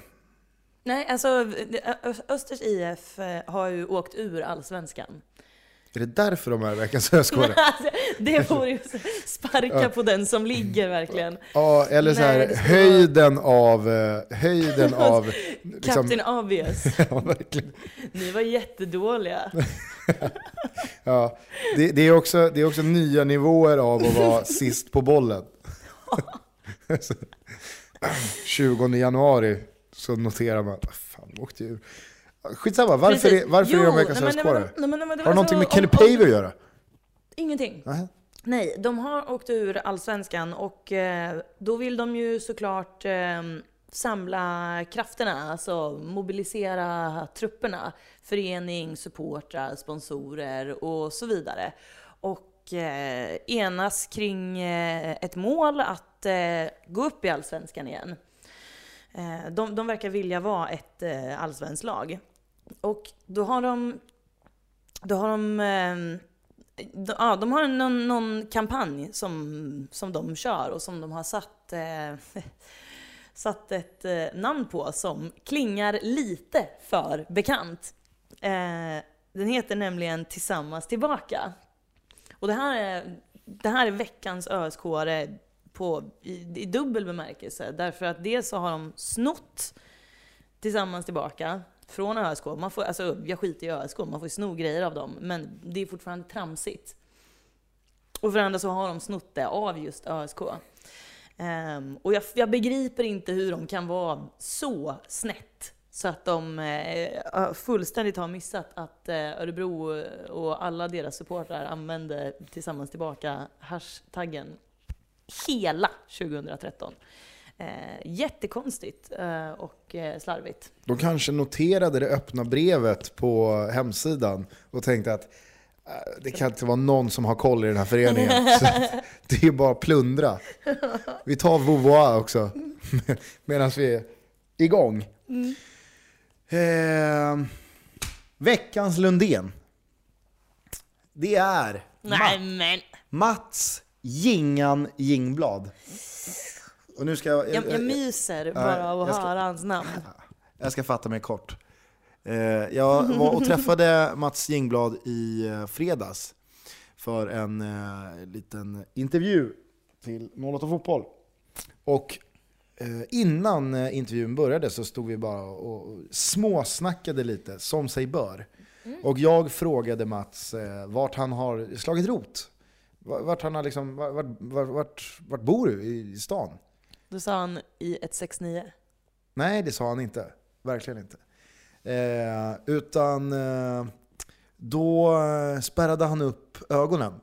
Nej, alltså Östers IF eh, har ju åkt ur allsvenskan. Är det därför de är veckans ösk Alltså, det vore ju så- sparka på den som ligger verkligen. Ja, eller så här, Nej, höjden av, eh, höjden av... Liksom, Captain Obvious. ja, verkligen. Ni var jättedåliga. Ja, det, det, är också, det är också nya nivåer av att vara sist på bollen. Så, 20 januari så noterar man, "Ah, fan de åkte ur. Skitsamma, varför, är, varför är de Jo, veckans det Har det var någonting med Kenny Pavey att göra? Ingenting. Nej. Nej, de har åkt ur allsvenskan och eh, då vill de ju såklart eh, samla krafterna, alltså mobilisera trupperna, förening, supportrar, sponsorer och så vidare. Och eh, enas kring eh, ett mål att gå upp i allsvenskan igen. De, de verkar vilja vara ett allsvenskt lag. Och då har de, då har de eh, de, ja, de har någon, någon kampanj som, som de kör och som de har satt, eh, satt ett eh, namn på som klingar lite för bekant. Eh, den heter nämligen Tillsammans tillbaka. Och det här är, det här är veckans ösk på, i, i dubbel bemärkelse. Därför att dels så har de snott Tillsammans tillbaka från ÖSK. Man får, alltså, jag skiter i ÖSK, man får ju sno grejer av dem, men det är fortfarande tramsigt. Och för det andra så har de snott det av just ÖSK. Um, och jag, jag begriper inte hur de kan vara så snett så att de uh, fullständigt har missat att uh, Örebro och alla deras supportrar använde tillsammans tillbaka hashtaggen hela 2013. Eh, jättekonstigt eh, och eh, slarvigt. De kanske noterade det öppna brevet på hemsidan och tänkte att Det kan inte vara någon som har koll i den här föreningen. Så det är bara att plundra. Vi tar Vauvois också medan vi är igång. Eh, veckans Lundén. Det är Nej men. Mats Jingan Jingblad. Och nu ska jag, Jag, jag myser bara av att jag höra hans namn. jag ska fatta mig kort. Eh, jag var och träffade Mats Jingblad i eh, fredags för en eh, liten intervju till 08 Fotboll. Och innan intervjun började så stod vi bara och småsnackade lite, som sig bör. Och jag frågade Mats vart han har slagit rot. Va- Vart, han har liksom, vart, vart, vart, vart bor du i stan? Då sa han i 169. Nej, det sa han inte. Verkligen inte. Eh, utan eh, då eh, spärrade han upp ögonen.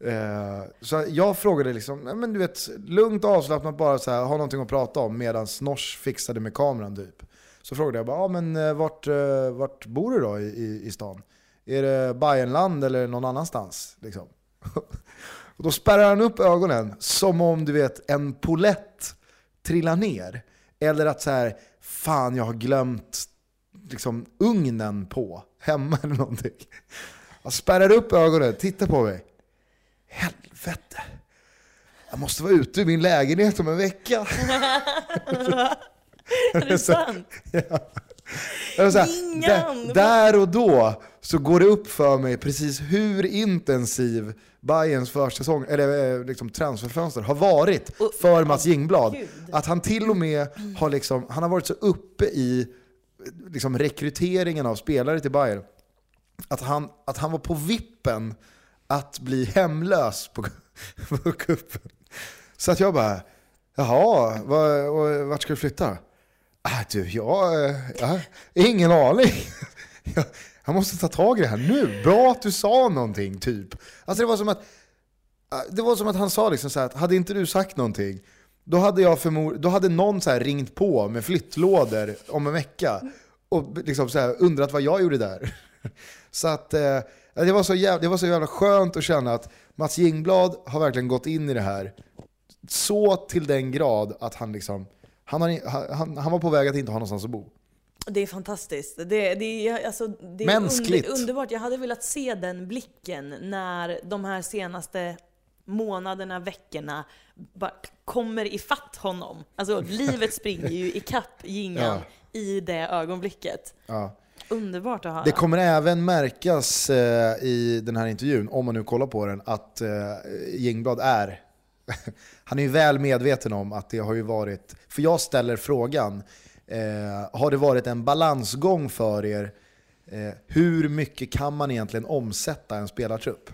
eh, så jag frågade liksom, men du vet, lugnt och avslappnat bara så här, ha någonting att prata om medan Snors fixade med kameran typ. Så frågade jag bara, ah, men eh, vart, eh, vart bor du då i, i, i stan? Är det Bayernland eller någon annanstans? Liksom. och då spärrar han upp ögonen som om du vet en polett trillar ner. Eller att så här, fan jag har glömt liksom, ugnen på hemma eller någonting. Jag spärrar upp ögonen, tittar på mig. Helvete. Jag måste vara ute ur min lägenhet om en vecka. Är det sant? Så här, där och då så går det upp för mig precis hur intensiv Bayerns försäsong, eller eh, liksom transferfönster har varit Och- för Mats Jingblad. Gud. Att han till och med har, liksom, han har varit så uppe i liksom, rekryteringen av spelare till Bayern att han, att han var på vippen att bli hemlös på, på kuppen. Så att jag bara, jaha, var, var, vart ska du flytta? Ah, du, jag, eh, jag har ingen aning. Jag, han måste ta tag i det här nu. Bra att du sa någonting, typ. Alltså det var som att, äh, det var som att han sa liksom så här att hade inte du sagt någonting, då hade, jag förmod, då hade någon så här ringt på med flyttlådor om en vecka och liksom så här undrat vad jag gjorde där. Så att eh, det, var så jävla, det var så jävla skönt att känna att Mats Jingblad har verkligen gått in i det här så till den grad att han liksom han, har, han, han var på väg att inte ha någonstans att bo. Det är fantastiskt. Det, det, alltså, det är. Under, underbart. Jag hade velat se den blicken när de här senaste månaderna, veckorna bara kommer ifatt honom. Alltså livet springer ju ikapp Jingan i det ögonblicket. Ja. Underbart att höra. Det kommer även märkas eh, i den här intervjun, om man nu kollar på den, att eh, Jingblad är han är ju väl medveten om att det har ju varit, för jag ställer frågan, eh, har det varit en balansgång för er? Eh, hur mycket kan man egentligen omsätta en spelartrupp?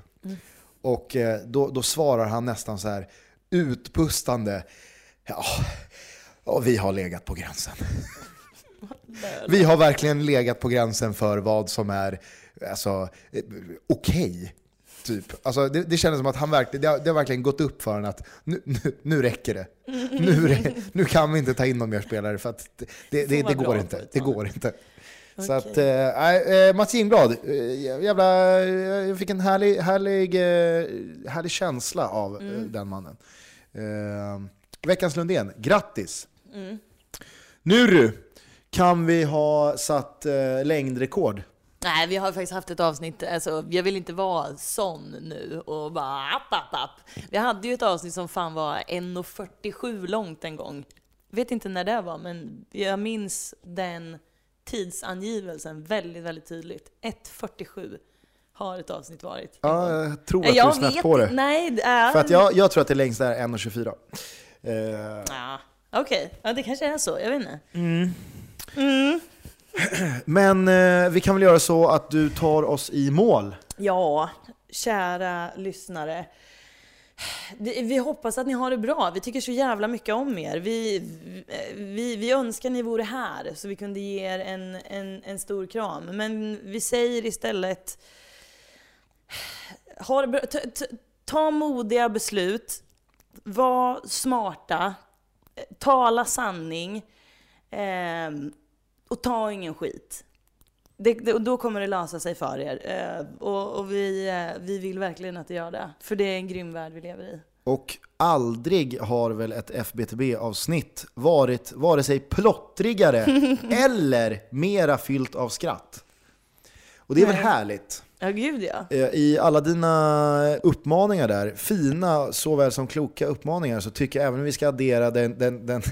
Och eh, då, då svarar han nästan så här utpustande, ja, ja vi har legat på gränsen. Vi har verkligen legat på gränsen för vad som är alltså, eh, okej. Typ. Alltså, det, det kändes som att han verkligen, det, har, det har verkligen gått upp för honom att nu, nu, nu räcker det. Nu, nu kan vi inte ta in någon mer spelare för att det, det, det, det går inte. Det går inte. Så att, eh, eh, Mats Jingblad, eh, jävla, jag fick en härlig, härlig, eh, härlig känsla av eh, Mm. den mannen. Eh, veckans Lundén, grattis! Mm. Nu kan vi ha satt eh, längdrekord? Nej, vi har faktiskt haft ett avsnitt, alltså, jag vill inte vara sån nu och bara app, app, app. Vi hade ju ett avsnitt som fan var 1.47 långt en gång. Vet inte när det var, men jag minns den tidsangivelsen väldigt, väldigt tydligt. 1.47 har ett avsnitt varit. Ja, jag tror att jag du snett på det. nej, det är... För att jag, jag tror att det längst är 1,24. Eh, Ja, Okej, ja, det kanske är så, jag vet inte. men eh, vi kan väl göra så att du tar oss i mål. Ja, kära lyssnare. Vi, hoppas att ni har det bra. Vi tycker så jävla mycket om er. Vi, vi, vi önskar ni vore här så vi kunde ge er en, en, en stor kram. Men vi säger istället, ha det bra. Ta, ta, ta modiga beslut, var smarta, tala sanning Eh, och ta ingen skit. Det, det, och då kommer det lösa sig för er. Eh, och och vi, eh, vi vill verkligen att det gör det. För det är en grym värld vi lever i. Och aldrig har väl ett FBTB-avsnitt varit vare sig plottrigare eller mera fyllt av skratt. Och det är väl härligt. Ja, gud ja. Eh, I alla dina uppmaningar där, fina såväl som kloka uppmaningar, så tycker jag även vi ska addera den, den, den,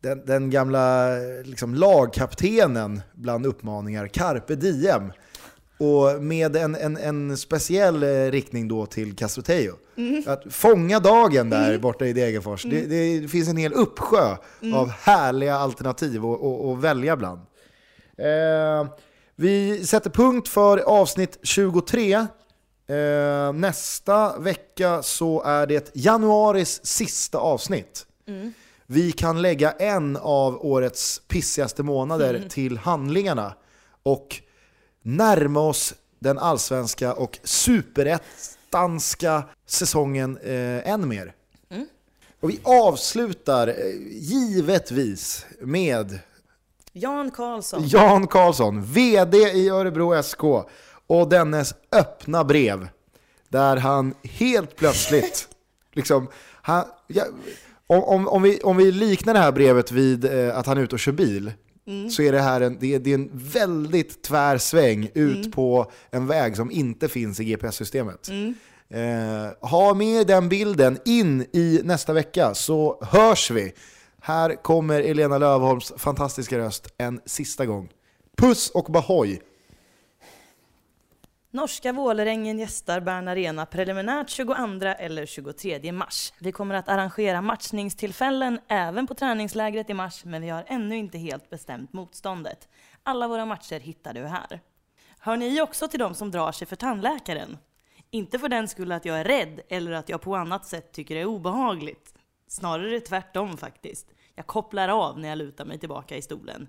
den, den gamla liksom, lagkaptenen bland uppmaningar, Carpe Diem. Och med en, en, en speciell eh, riktning då till Castroteo. Att fånga dagen där borta i Degerfors. Det, det finns en hel uppsjö av härliga alternativ att- välja bland. Eh, vi sätter punkt för avsnitt 23. Eh, nästa vecka så är det januaris sista avsnitt. Vi kan lägga en av årets pissigaste månader till handlingarna och närma oss den allsvenska och superettanska säsongen eh, än mer. Och vi avslutar eh, givetvis med Jan Karlsson. Jan Karlsson, VD i Örebro SK och dennes öppna brev där han helt plötsligt, liksom, han, ja, om, om, om, vi, om vi liknar det här brevet vid eh, att han är ute och kör bil, så är det här en, det är, det är en väldigt tvär sväng ut på en väg som inte finns i GPS-systemet. Eh, ha med den bilden in i nästa vecka så hörs vi. Här kommer Elena Lövholms fantastiska röst en sista gång. Puss och bahoj! Norska Vålerengen gästar Bern Arena preliminärt 22 eller 23 mars. Vi kommer att arrangera matchningstillfällen även på träningslägret i mars, men vi har ännu inte helt bestämt motståndet. Alla våra matcher hittar du här. Hör ni också till de som drar sig för tandläkaren? Inte för den skull att jag är rädd eller att jag på annat sätt tycker det är obehagligt. Snarare tvärtom faktiskt. Jag kopplar av när jag lutar mig tillbaka i stolen.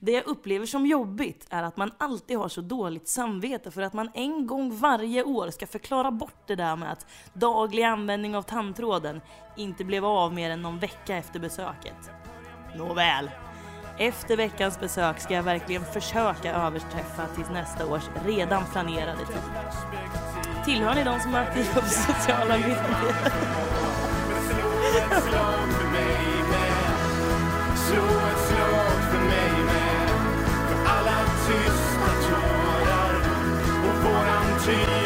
Det jag upplever som jobbigt är att man alltid har så dåligt samvete för att man en gång varje år ska förklara bort det där med att daglig användning av tandtråden inte blev av mer än någon vecka efter besöket. Nåväl. Efter veckans besök ska jag verkligen försöka överträffa till nästa års redan planerade tid. Tillhör ni de som är aktiva på sociala medier? see.